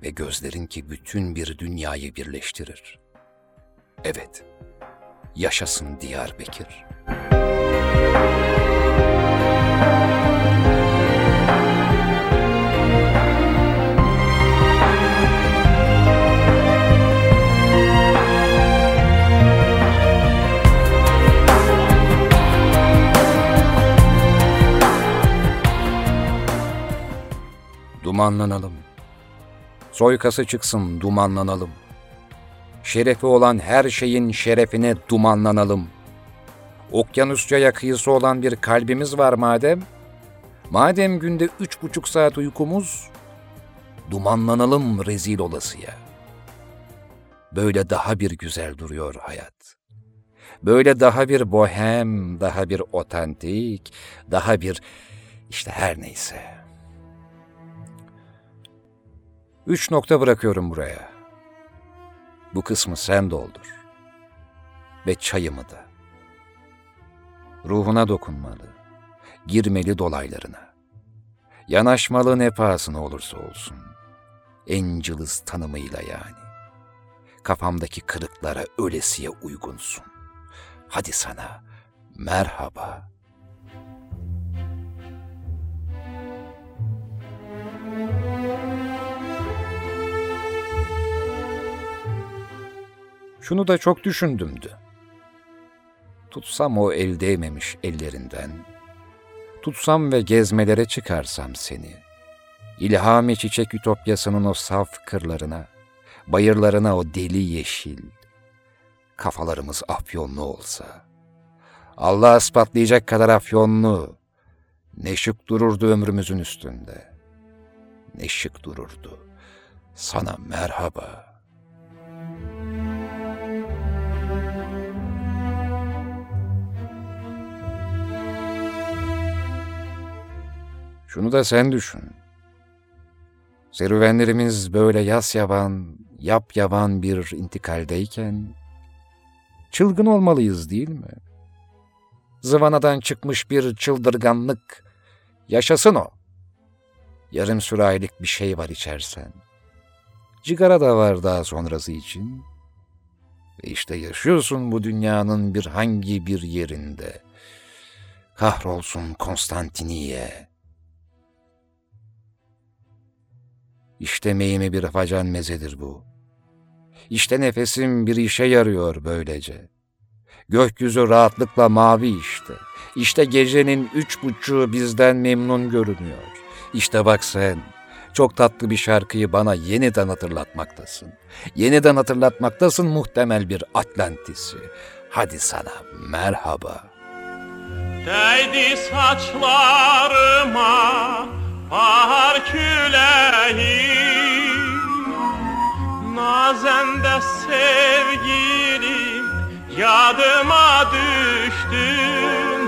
Ve gözlerin ki bütün bir dünyayı birleştirir. Evet. Yaşasın Diyarbakır. Dumanlanalım. Soykası çıksın dumanlanalım. Şerefi olan her şeyin şerefine dumanlanalım. Okyanusçaya kıyısı olan bir kalbimiz var madem, madem günde üç buçuk saat uykumuz, dumanlanalım rezil olasıya. Böyle daha bir güzel duruyor hayat. Böyle daha bir bohem, daha bir otantik, daha bir işte her neyse. Üç nokta bırakıyorum buraya. Bu kısmı sen doldur. Ve çayımı da. Ruhuna dokunmalı, girmeli dolaylarına. Yanaşmalı ne pahasına olursa olsun. En tanımıyla yani. Kafamdaki kırıklara ölesiye uygunsun. Hadi sana merhaba.'' Şunu da çok düşündümdü. Tutsam o el değmemiş ellerinden, tutsam ve gezmelere çıkarsam seni, ilhami çiçek ütopyasının o saf kırlarına, bayırlarına o deli yeşil, kafalarımız afyonlu olsa, Allah ispatlayacak kadar afyonlu, ne şık dururdu ömrümüzün üstünde, ne şık dururdu, sana merhaba.'' Şunu da sen düşün. Serüvenlerimiz böyle yas yaban, yap yaban bir intikaldeyken çılgın olmalıyız değil mi? Zıvanadan çıkmış bir çıldırganlık. Yaşasın o. Yarım sürahilik bir şey var içersen. Cigara da var daha sonrası için. Ve işte yaşıyorsun bu dünyanın bir hangi bir yerinde. Kahrolsun Konstantiniye.'' İşte meyimi bir afacan mezedir bu. İşte nefesim bir işe yarıyor böylece. Gökyüzü rahatlıkla mavi işte. İşte gecenin üç buçuğu bizden memnun görünüyor. İşte bak sen, Çok tatlı bir şarkıyı bana yeniden hatırlatmaktasın. Yeniden hatırlatmaktasın muhtemel bir Atlantis'i. Hadi sana merhaba. Değdi saçlarıma bahar küleği Nazende sevgilim yadıma düştün.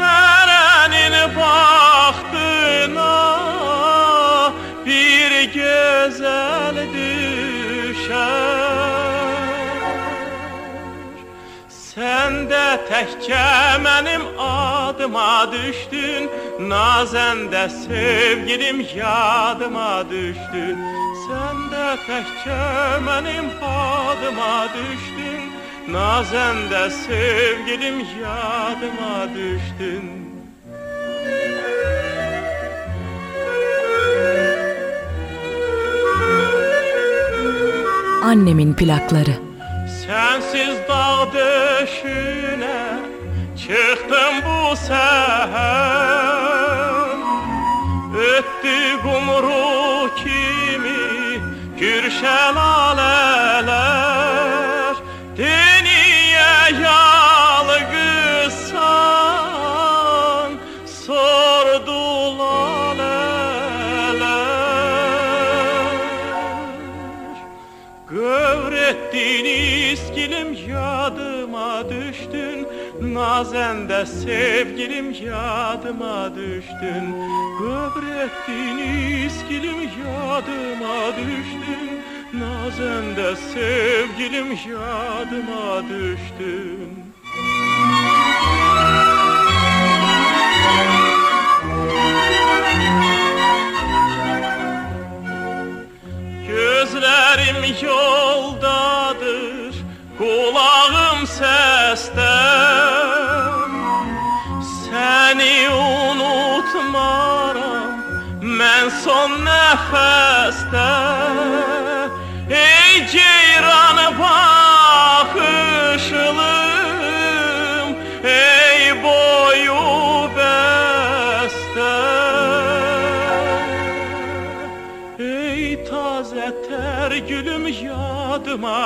Erenin bahtına bir güzel Sen de təhkə mənim adıma düşdün Nazəndə sevgilim yadıma düşdün Sen de təhkə mənim adıma düşdün Nazəndə sevgilim yadıma düşdün Annemin plakları. Sensiz dağ döşüne çıktım bu seher Nazende sevgilim yadıma düştün. Gövrettin iskilim yadıma düştün. Nazende sevgilim yadıma düştün. Gözlerim yoldadır, kulağım seste unutmaram, mən son nəfəstə Ey ceyran baxışlım, ey boyu bəstə Ey taze ter gülüm yadıma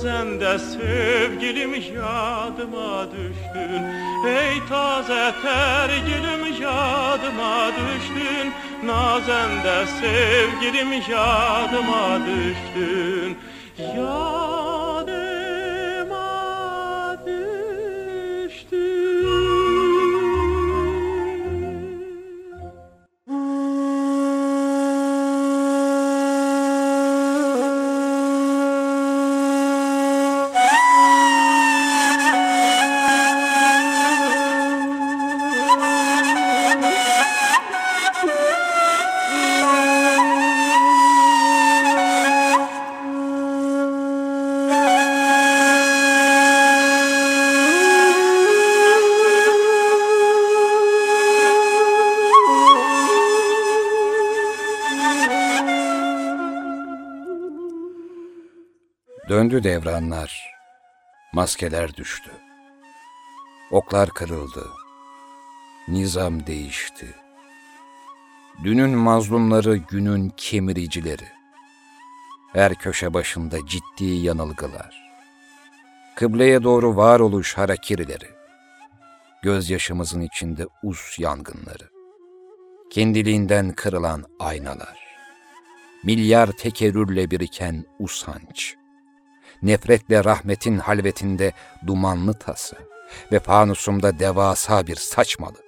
düştün Nazende sevgilim yadıma düştün. Ey taze ter gülüm yadıma düştün. Nazende sevgilim yadıma düştün. Yadıma Döndü devranlar, maskeler düştü. Oklar kırıldı, nizam değişti. Dünün mazlumları günün kemiricileri. Her köşe başında ciddi yanılgılar. Kıbleye doğru varoluş harakirileri. Gözyaşımızın içinde us yangınları. Kendiliğinden kırılan aynalar. Milyar tekerrürle biriken usanç nefretle rahmetin halvetinde dumanlı tası ve fanusumda devasa bir saçmalık.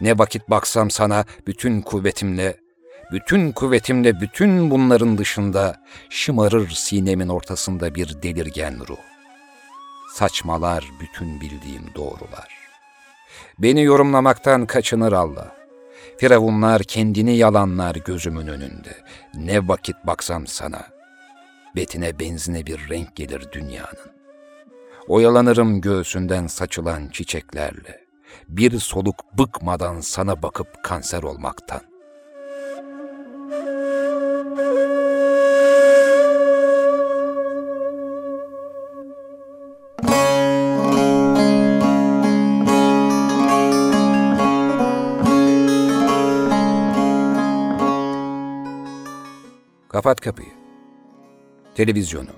Ne vakit baksam sana bütün kuvvetimle, bütün kuvvetimle bütün bunların dışında şımarır sinemin ortasında bir delirgen ruh. Saçmalar bütün bildiğim doğrular. Beni yorumlamaktan kaçınır Allah. Firavunlar kendini yalanlar gözümün önünde. Ne vakit baksam sana.'' Betine benzine bir renk gelir dünyanın. Oyalanırım göğsünden saçılan çiçeklerle, bir soluk bıkmadan sana bakıp kanser olmaktan. Kapat kapıyı. Televizyonu,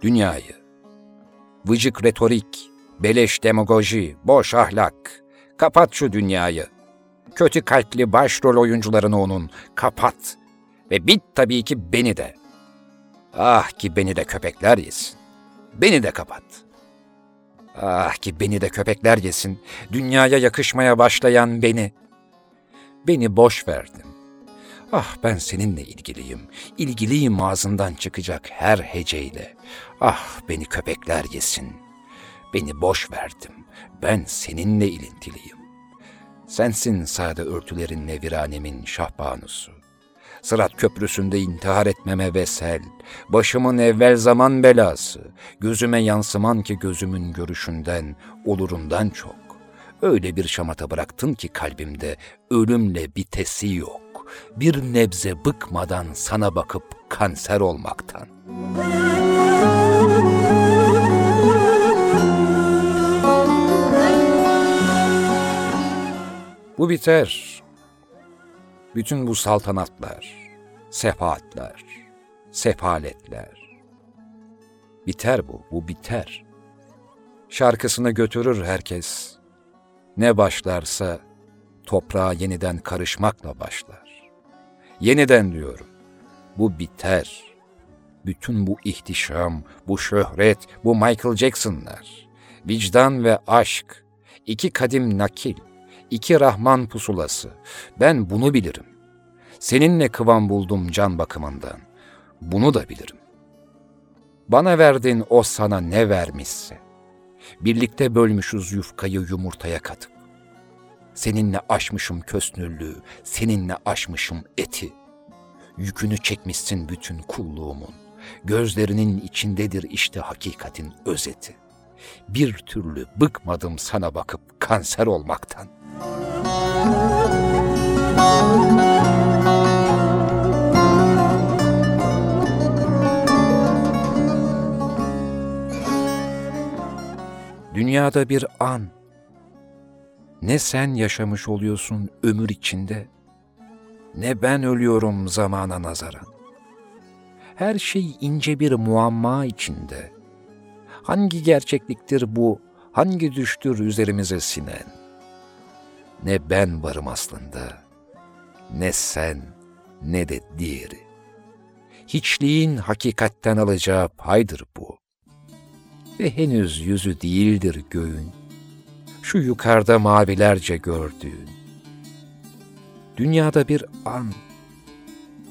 dünyayı, vıcık retorik, beleş demagoji, boş ahlak. Kapat şu dünyayı. Kötü kalpli başrol oyuncularını onun kapat. Ve bit tabii ki beni de. Ah ki beni de köpekler yesin. Beni de kapat. Ah ki beni de köpekler yesin. Dünyaya yakışmaya başlayan beni. Beni boş verdin. Ah ben seninle ilgiliyim. İlgiliyim ağzından çıkacak her heceyle. Ah beni köpekler yesin. Beni boş verdim. Ben seninle ilintiliyim. Sensin sade örtülerinle viranemin şahbanusu. Sırat köprüsünde intihar etmeme vesel, başımın evvel zaman belası, gözüme yansıman ki gözümün görüşünden, olurundan çok. Öyle bir şamata bıraktın ki kalbimde ölümle bitesi yok. Bir nebze bıkmadan sana bakıp kanser olmaktan. Bu biter. Bütün bu saltanatlar, sefaatler, sefaletler. Biter bu, bu biter. Şarkısını götürür herkes. Ne başlarsa toprağa yeniden karışmakla başlar. Yeniden diyorum. Bu biter. Bütün bu ihtişam, bu şöhret, bu Michael Jackson'lar, vicdan ve aşk, iki kadim nakil, iki Rahman pusulası. Ben bunu bilirim. Seninle kıvam buldum can bakımından. Bunu da bilirim. Bana verdin o sana ne vermişse. Birlikte bölmüşüz yufkayı yumurtaya katıp. Seninle aşmışım kösnüllüğü, seninle aşmışım eti. Yükünü çekmişsin bütün kulluğumun. Gözlerinin içindedir işte hakikatin özeti. Bir türlü bıkmadım sana bakıp kanser olmaktan. Dünyada bir an, ne sen yaşamış oluyorsun ömür içinde, ne ben ölüyorum zamana nazaran. Her şey ince bir muamma içinde. Hangi gerçekliktir bu, hangi düştür üzerimize sinen? Ne ben varım aslında, ne sen, ne de diğeri. Hiçliğin hakikatten alacağı paydır bu. Ve henüz yüzü değildir göğün, şu yukarıda mavilerce gördüğün. Dünyada bir an,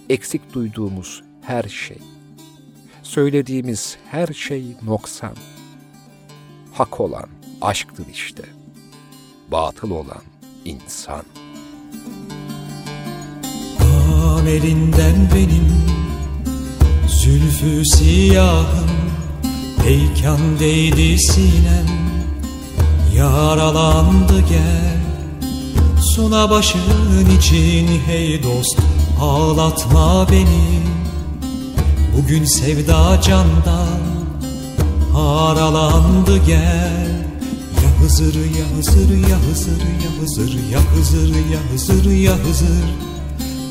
eksik duyduğumuz her şey, söylediğimiz her şey noksan. Hak olan aşktır işte, batıl olan insan. Amelinden benim Zülfü siyahım Peykan değdi sinem Yaralandı gel Suna başın için hey dost Ağlatma beni Bugün sevda candan Haralandı gel Ya Hızır ya Hızır ya Hızır ya Hızır ya Hızır ya Hızır ya Hızır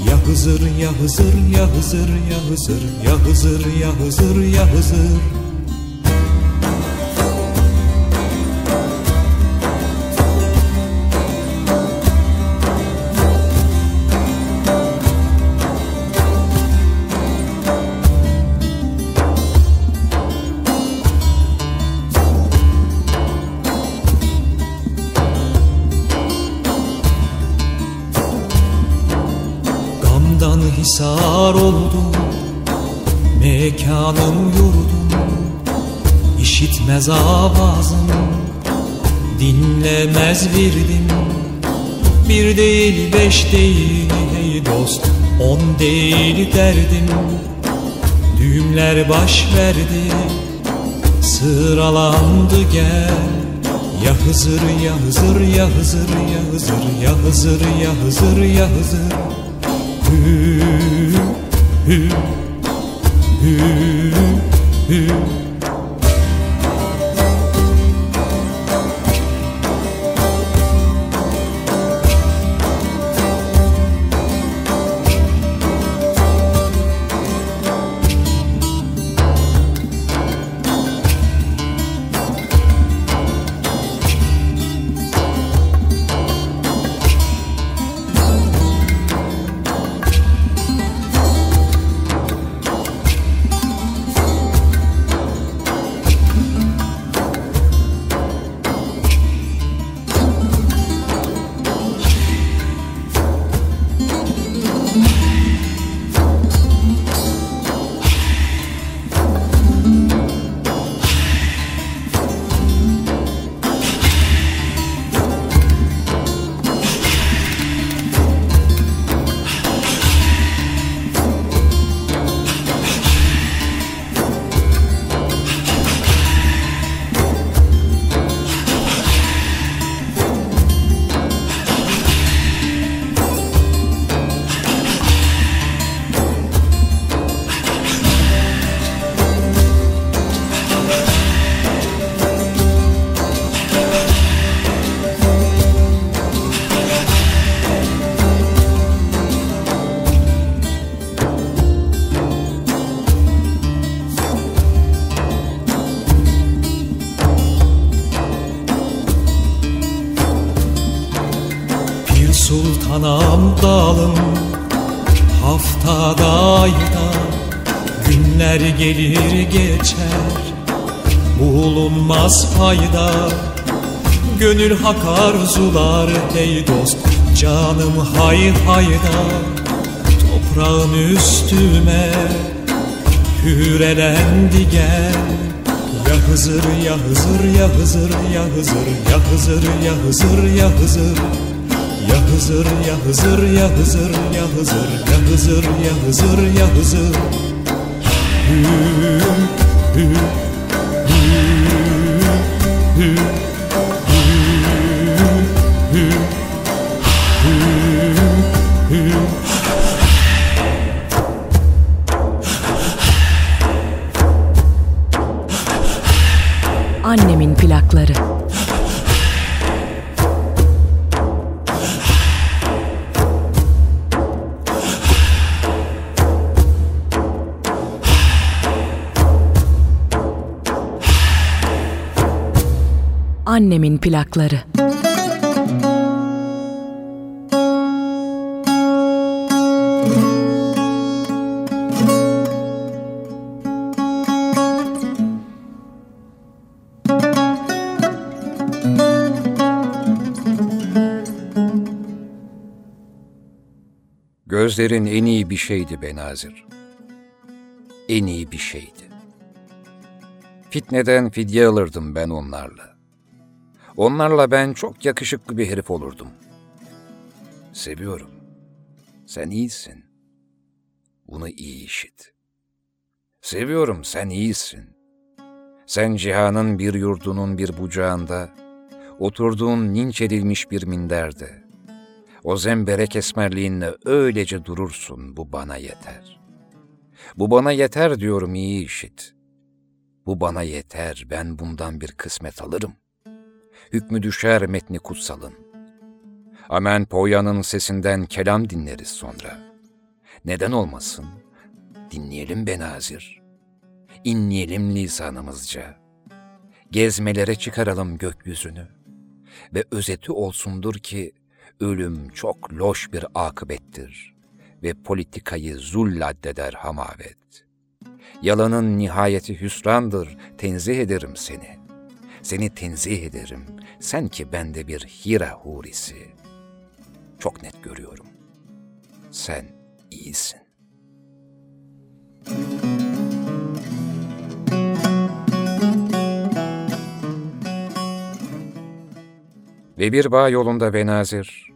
Ya Hızır ya Hızır ya Hızır ya Hızır ya Hızır ya Hızır ya Hızır Gamdan hisar oldum Mekanım yurdum. İşitmez avazım Dinlemez virdim. Bir değil beş değil hey dost On değil derdim. Düğümler baş verdi Sıralandı gel. Ya Hızır ya Hızır ya Hızır ya Hızır ya Hızır ya Hızır ya Hızır 흐흐흐흐흐 ey dost Canım hay hayda Toprağın üstüme Hürelendi gel Ya Hızır ya Hızır ya Hızır ya Hızır ya Hızır ya Hızır ya Hızır Ya Hızır ya Hızır ya Hızır ya Hızır ya Hızır ya Hızır ya Hızır Hüm hüm plakları. Gözlerin en iyi bir şeydi Benazir. En iyi bir şeydi. Fitneden fidye alırdım ben onlarla. Onlarla ben çok yakışıklı bir herif olurdum. Seviyorum. Sen iyisin. Bunu iyi işit. Seviyorum sen iyisin. Sen cihanın bir yurdunun bir bucağında, oturduğun linç edilmiş bir minderde, o zemberek esmerliğinle öylece durursun, bu bana yeter. Bu bana yeter diyorum iyi işit. Bu bana yeter, ben bundan bir kısmet alırım. Hükmü düşer metni kutsalın. Amen Poya'nın sesinden kelam dinleriz sonra. Neden olmasın? Dinleyelim Benazir. İnleyelim lisanımızca. Gezmelere çıkaralım gökyüzünü. Ve özeti olsundur ki ölüm çok loş bir akıbettir ve politikayı zulladdeder hamavet. Yalanın nihayeti hüsrandır, tenzih ederim seni. Seni tenzih ederim, sen ki bende bir hira hurisi. Çok net görüyorum. Sen iyisin. Ve bir bağ yolunda Benazir,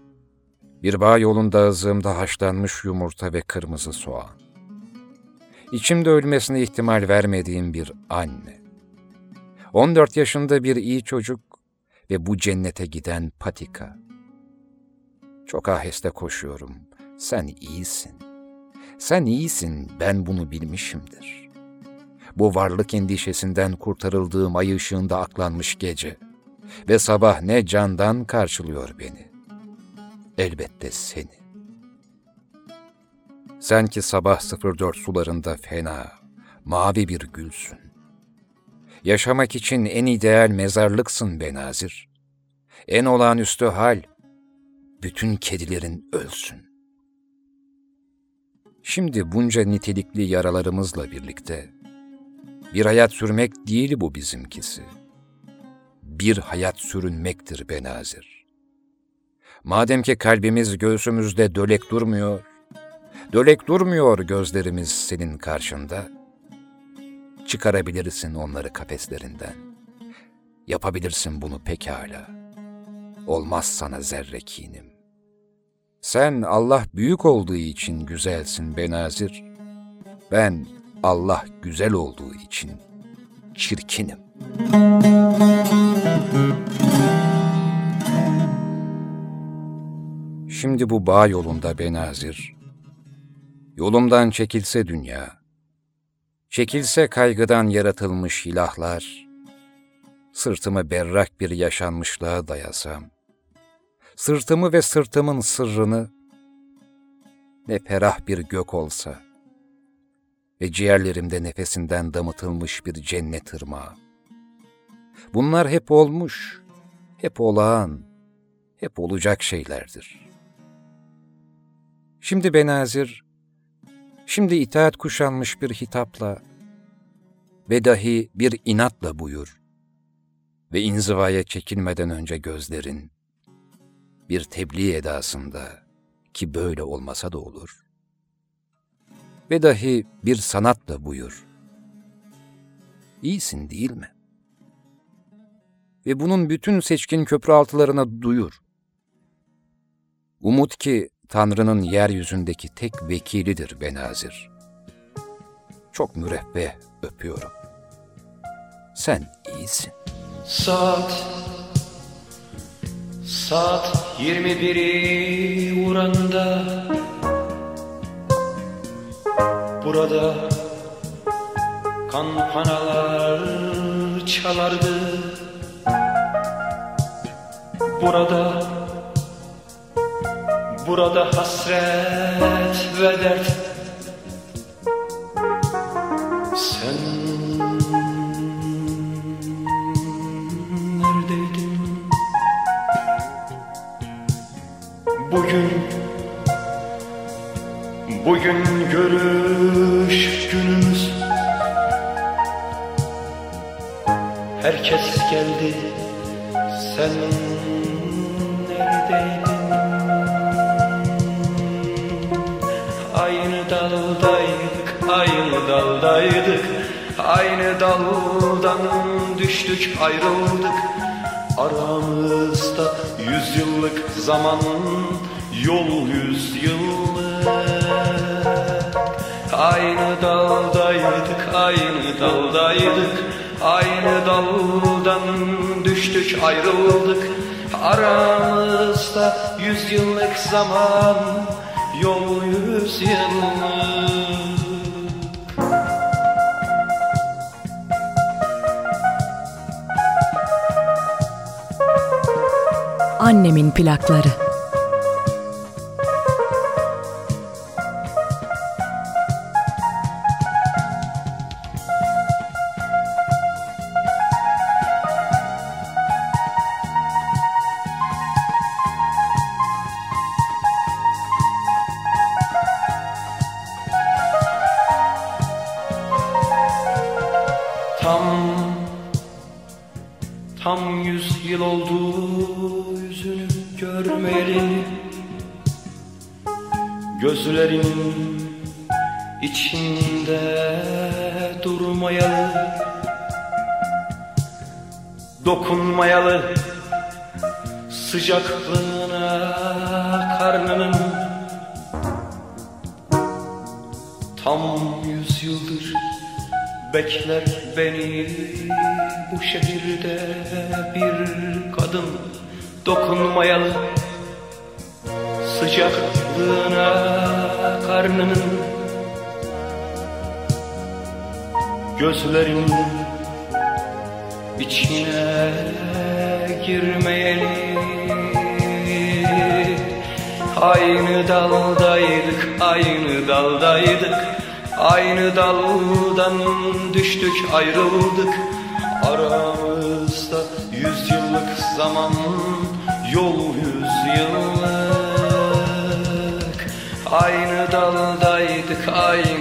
bir bağ yolunda ağzımda haşlanmış yumurta ve kırmızı soğan. İçimde ölmesine ihtimal vermediğim bir anne. 14 yaşında bir iyi çocuk ve bu cennete giden patika. Çok aheste koşuyorum. Sen iyisin. Sen iyisin, ben bunu bilmişimdir. Bu varlık endişesinden kurtarıldığım ay ışığında aklanmış gece ve sabah ne candan karşılıyor beni. Elbette seni. Sen ki sabah 04 sularında fena, mavi bir gülsün. Yaşamak için en ideal mezarlıksın Benazir. En olağanüstü hal, bütün kedilerin ölsün. Şimdi bunca nitelikli yaralarımızla birlikte, bir hayat sürmek değil bu bizimkisi. Bir hayat sürünmektir Benazir. Madem ki kalbimiz göğsümüzde dölek durmuyor, dölek durmuyor gözlerimiz senin karşında, çıkarabilirsin onları kafeslerinden. Yapabilirsin bunu pekala. Olmaz sana zerre kinim. Sen Allah büyük olduğu için güzelsin Benazir. Ben Allah güzel olduğu için çirkinim. Şimdi bu bağ yolunda Benazir, yolumdan çekilse dünya, çekilse kaygıdan yaratılmış ilahlar, sırtımı berrak bir yaşanmışlığa dayasam, sırtımı ve sırtımın sırrını ne ferah bir gök olsa ve ciğerlerimde nefesinden damıtılmış bir cennet ırmağı. Bunlar hep olmuş, hep olağan, hep olacak şeylerdir. Şimdi Benazir, şimdi itaat kuşanmış bir hitapla ve dahi bir inatla buyur ve inzivaya çekilmeden önce gözlerin bir tebliğ edasında ki böyle olmasa da olur ve dahi bir sanatla buyur. İyisin değil mi? Ve bunun bütün seçkin köprü altılarına duyur. Umut ki Tanrı'nın yeryüzündeki tek vekilidir Benazir. Çok mürebbeh öpüyorum. Sen iyisin. Saat Saat 21'i vuranda Burada Kampanalar çalardı Burada Burada hasret ve dert. Sen yüzyıllık zaman Yol yüzyıllık Aynı daldaydık, aynı daldaydık. Aynı daldan düştük, ayrıldık. Aramızda yüzyıllık zaman Yol yüzyıllık Annemin plakları.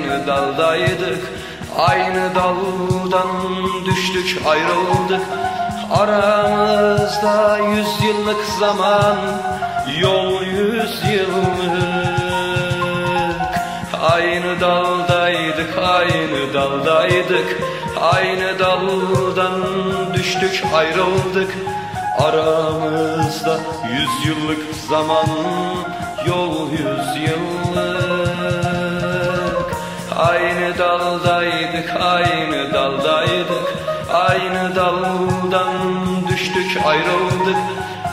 Aynı daldaydık Aynı daldan düştük ayrıldık. Aramızda yüzyıllık zaman Yol yüzyıllık Aynı daldaydık, aynı daldaydık. Aynı daldan düştük, ayrıldık. Aramızda yüzyıllık zaman Yol yüzyıllık Aynı daldaydık, aynı daldaydık. Aynı daldan düştük, ayrıldık.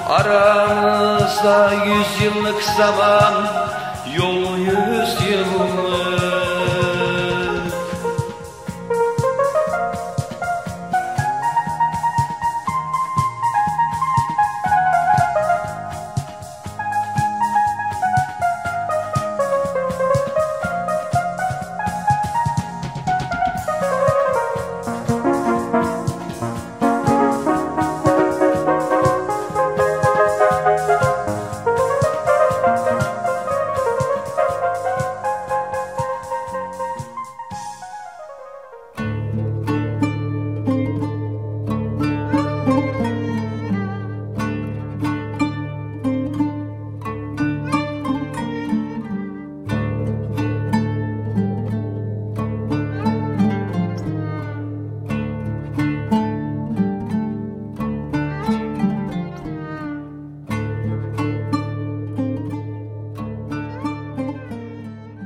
Aramızda yüzyıllık zaman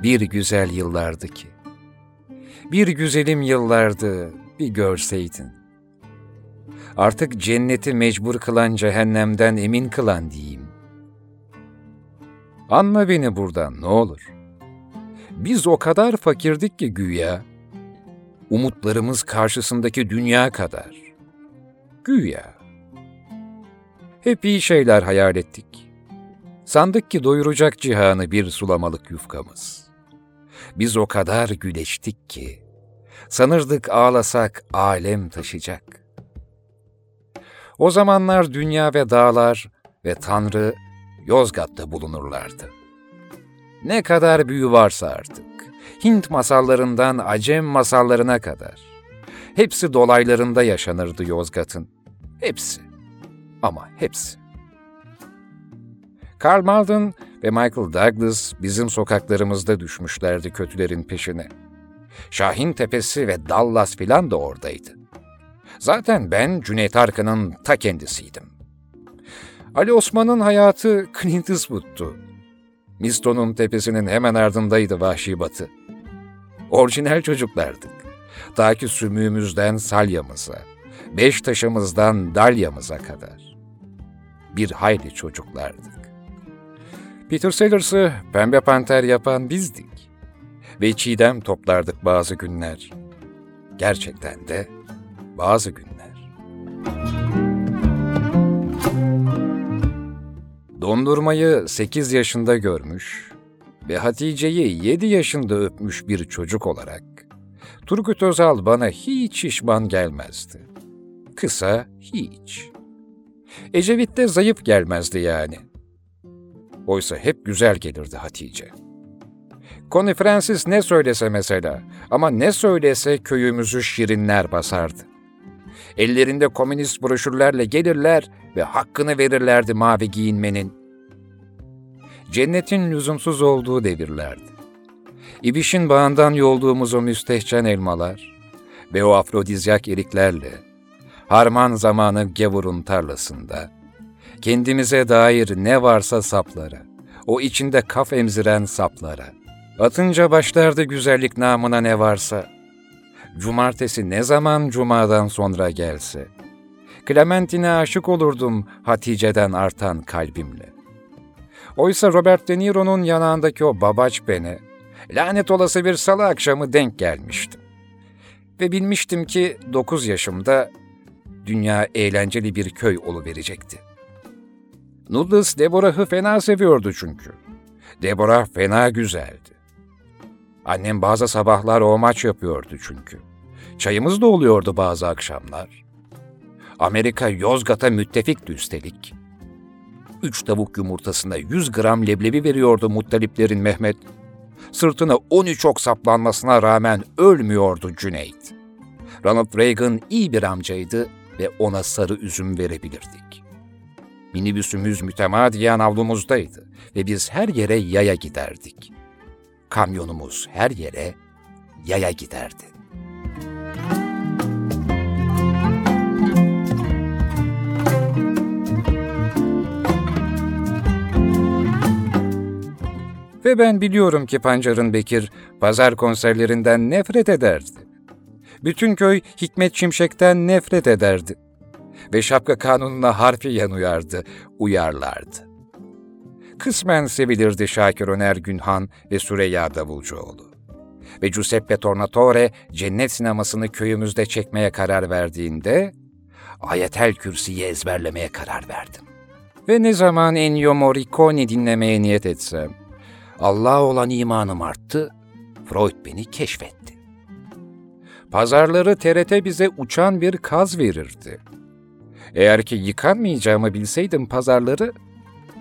bir güzel yıllardı ki. Bir güzelim yıllardı bir görseydin. Artık cenneti mecbur kılan cehennemden emin kılan diyeyim. Anla beni buradan ne olur. Biz o kadar fakirdik ki güya, umutlarımız karşısındaki dünya kadar. Güya. Hep iyi şeyler hayal ettik. Sandık ki doyuracak cihanı bir sulamalık yufkamız. Biz o kadar güleştik ki, sanırdık ağlasak alem taşıyacak. O zamanlar dünya ve dağlar ve Tanrı Yozgat'ta bulunurlardı. Ne kadar büyü varsa artık, Hint masallarından Acem masallarına kadar. Hepsi dolaylarında yaşanırdı Yozgat'ın. Hepsi. Ama hepsi. Karl Malden ve Michael Douglas bizim sokaklarımızda düşmüşlerdi kötülerin peşine. Şahin Tepesi ve Dallas filan da oradaydı. Zaten ben Cüneyt Arkın'ın ta kendisiydim. Ali Osman'ın hayatı Clint Eastwood'tu. Miston'un tepesinin hemen ardındaydı Vahşi Batı. Orijinal çocuklardık. Ta ki sümüğümüzden salyamıza, beş taşımızdan dalyamıza kadar. Bir hayli çocuklardık. Peter Sellers'ı pembe panter yapan bizdik. Ve çiğdem toplardık bazı günler. Gerçekten de bazı günler. Dondurmayı 8 yaşında görmüş ve Hatice'yi 7 yaşında öpmüş bir çocuk olarak Turgut Özal bana hiç şişman gelmezdi. Kısa hiç. Ecevit de zayıf gelmezdi yani. Oysa hep güzel gelirdi Hatice. Connie Francis ne söylese mesela ama ne söylese köyümüzü şirinler basardı. Ellerinde komünist broşürlerle gelirler ve hakkını verirlerdi mavi giyinmenin. Cennetin lüzumsuz olduğu devirlerdi. İbişin bağından yolduğumuz o müstehcen elmalar ve o afrodizyak eriklerle, harman zamanı gevurun tarlasında, kendimize dair ne varsa saplara, o içinde kaf emziren saplara, atınca başlardı güzellik namına ne varsa, cumartesi ne zaman cumadan sonra gelse, Clementine aşık olurdum Hatice'den artan kalbimle. Oysa Robert De Niro'nun yanağındaki o babaç bene, lanet olası bir salı akşamı denk gelmiştim. Ve bilmiştim ki dokuz yaşımda dünya eğlenceli bir köy verecekti. Noodles Deborah'ı fena seviyordu çünkü. Deborah fena güzeldi. Annem bazı sabahlar o maç yapıyordu çünkü. Çayımız da oluyordu bazı akşamlar. Amerika Yozgat'a müttefikti üstelik. Üç tavuk yumurtasına 100 gram leblebi veriyordu muttaliplerin Mehmet. Sırtına 13 ok saplanmasına rağmen ölmüyordu Cüneyt. Ronald Reagan iyi bir amcaydı ve ona sarı üzüm verebilirdik. Minibüsümüz mütemadiyen avlumuzdaydı ve biz her yere yaya giderdik. Kamyonumuz her yere yaya giderdi. Ve ben biliyorum ki Pancar'ın Bekir pazar konserlerinden nefret ederdi. Bütün köy Hikmet Şimşek'ten nefret ederdi. Ve şapka kanununa harfiyen uyardı, uyarlardı. Kısmen sevilirdi Şakir Öner Günhan ve Süreyya Davulcuoğlu. Ve Giuseppe Tornatore cennet sinemasını köyümüzde çekmeye karar verdiğinde ayetel kürsüyü ezberlemeye karar verdim. Ve ne zaman Ennio Morricone dinlemeye niyet etsem, Allah'a olan imanım arttı, Freud beni keşfetti. Pazarları TRT bize uçan bir kaz verirdi. Eğer ki yıkanmayacağımı bilseydim pazarları,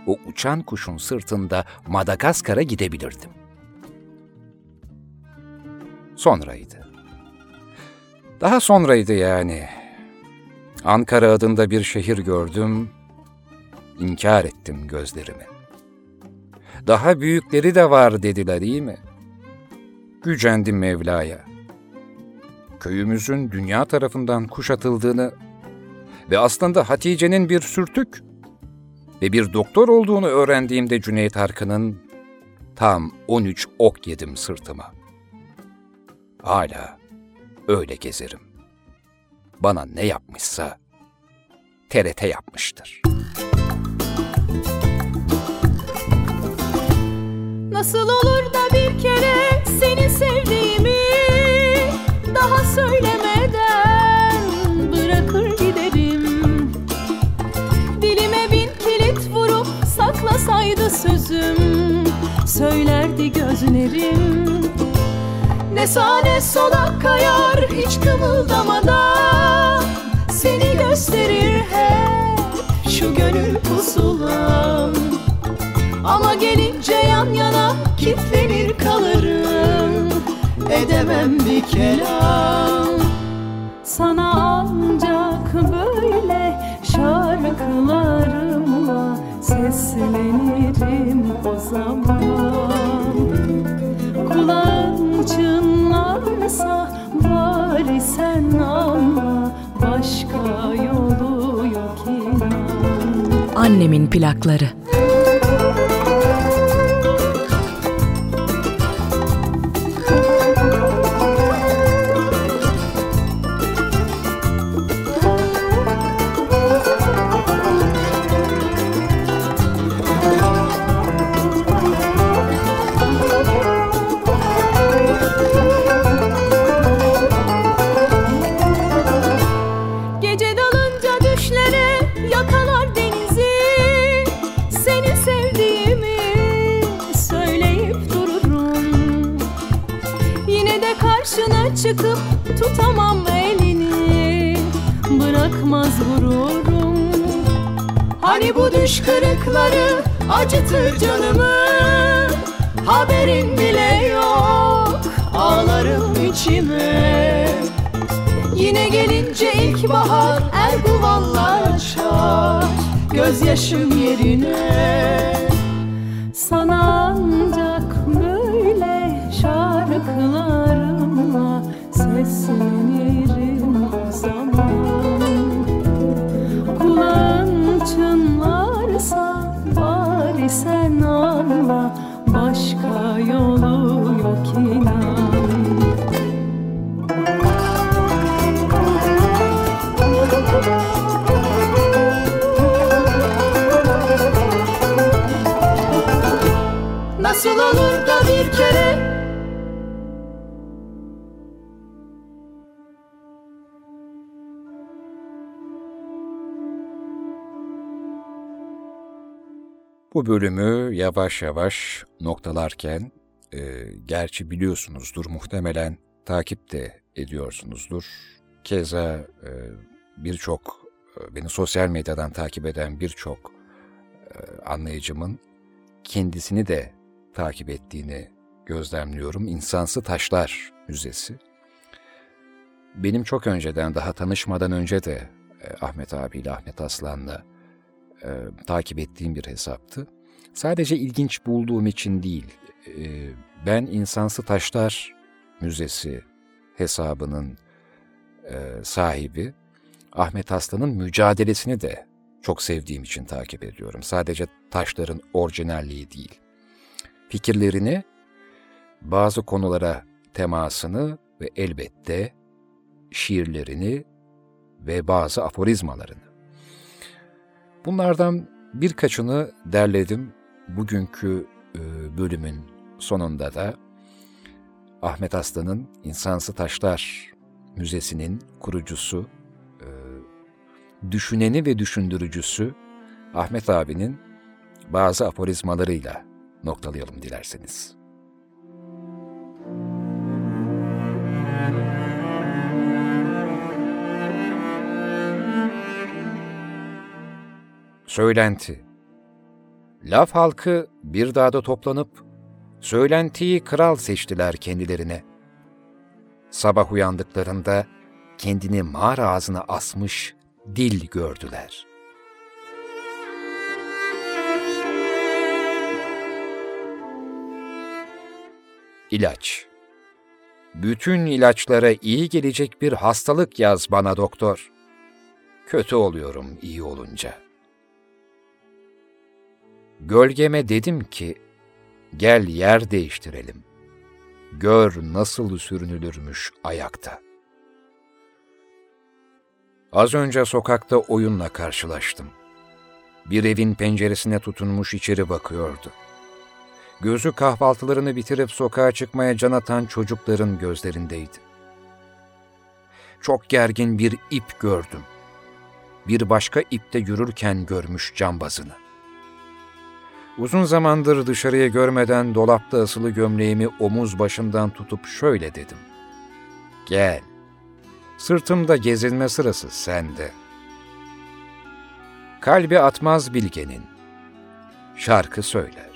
o uçan kuşun sırtında Madagaskar'a gidebilirdim. Sonraydı. Daha sonraydı yani. Ankara adında bir şehir gördüm, inkar ettim gözlerimi. Daha büyükleri de var dediler iyi mi? Gücendim Mevla'ya. Köyümüzün dünya tarafından kuşatıldığını ve aslında Hatice'nin bir sürtük ve bir doktor olduğunu öğrendiğimde Cüneyt Arkın'ın Tam 13 ok yedim sırtıma. Hala öyle gezerim. Bana ne yapmışsa TRT yapmıştır. Nasıl olur da bir kere seni sevdiğimi daha söylemeden sözüm söylerdi gözlerim. Ne sağ ne sola kayar hiç kımıldamadan Seni gösterir hep şu gönül pusulam Ama gelince yan yana kitlenir kalırım. Edemem bir kelam Sana ancak böyle şarkılarımla seslenirim o zaman Kulağın çınlarsa bari sen anla Başka yolu yok inan Annemin plakları. Tutamam elini. Bırakmaz gururum. Hani bu düş kırıkları acıtır canımı? Haberin bile yok ağlarım içime. Yine gelince ilkbahar Erguvanlar açar. Gözyaşım yerine Nasıl olur da bir kere? Bu bölümü yavaş yavaş noktalarken, e, gerçi biliyorsunuzdur muhtemelen takip de ediyorsunuzdur. Keza e, birçok, e, beni sosyal medyadan takip eden birçok e, anlayıcımın kendisini de takip ettiğini gözlemliyorum. İnsansı Taşlar Müzesi. Benim çok önceden, daha tanışmadan önce de e, Ahmet abiyle, Ahmet Aslan'la e, takip ettiğim bir hesaptı. Sadece ilginç bulduğum için değil, ben İnsansı Taşlar Müzesi hesabının e, sahibi Ahmet Aslan'ın mücadelesini de çok sevdiğim için takip ediyorum. Sadece taşların orijinalliği değil. Fikirlerini, bazı konulara temasını ve elbette şiirlerini ve bazı aforizmalarını. Bunlardan birkaçını derledim. Bugünkü e, bölümün sonunda da Ahmet Aslan'ın İnsansı Taşlar Müzesi'nin kurucusu, e, düşüneni ve düşündürücüsü Ahmet abinin bazı aforizmalarıyla noktalayalım dilerseniz. Söylenti Laf halkı bir dağda toplanıp, söylentiyi kral seçtiler kendilerine. Sabah uyandıklarında kendini mağara ağzına asmış dil gördüler. İlaç Bütün ilaçlara iyi gelecek bir hastalık yaz bana doktor. Kötü oluyorum iyi olunca.'' Gölgeme dedim ki, Gel yer değiştirelim. Gör nasıl sürünülürmüş ayakta. Az önce sokakta oyunla karşılaştım. Bir evin penceresine tutunmuş içeri bakıyordu. Gözü kahvaltılarını bitirip sokağa çıkmaya can atan çocukların gözlerindeydi. Çok gergin bir ip gördüm. Bir başka ipte yürürken görmüş cambazını. Uzun zamandır dışarıya görmeden dolapta asılı gömleğimi omuz başından tutup şöyle dedim. Gel, sırtımda gezilme sırası sende. Kalbi atmaz bilgenin, şarkı söyler.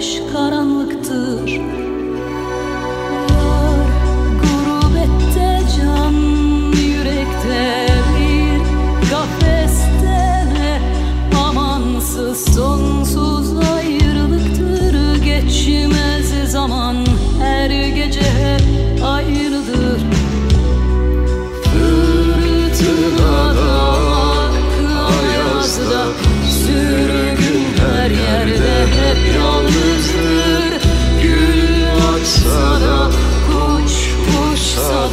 Loş karanlıktır. Yar gurbette can yürekte bir kafeste amansız sonsuz ayrılıktır. Geçmez zaman her gece hep aynıdır Fırtınada ayazda sürgün her yerde hep yalnızdır so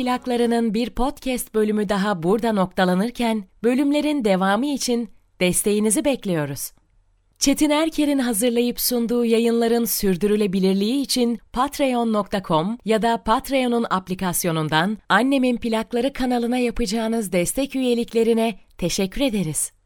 plaklarının bir podcast bölümü daha burada noktalanırken, bölümlerin devamı için desteğinizi bekliyoruz. Çetin Erker'in hazırlayıp sunduğu yayınların sürdürülebilirliği için patreon.com ya da Patreon'un aplikasyonundan Annemin Plakları kanalına yapacağınız destek üyeliklerine teşekkür ederiz.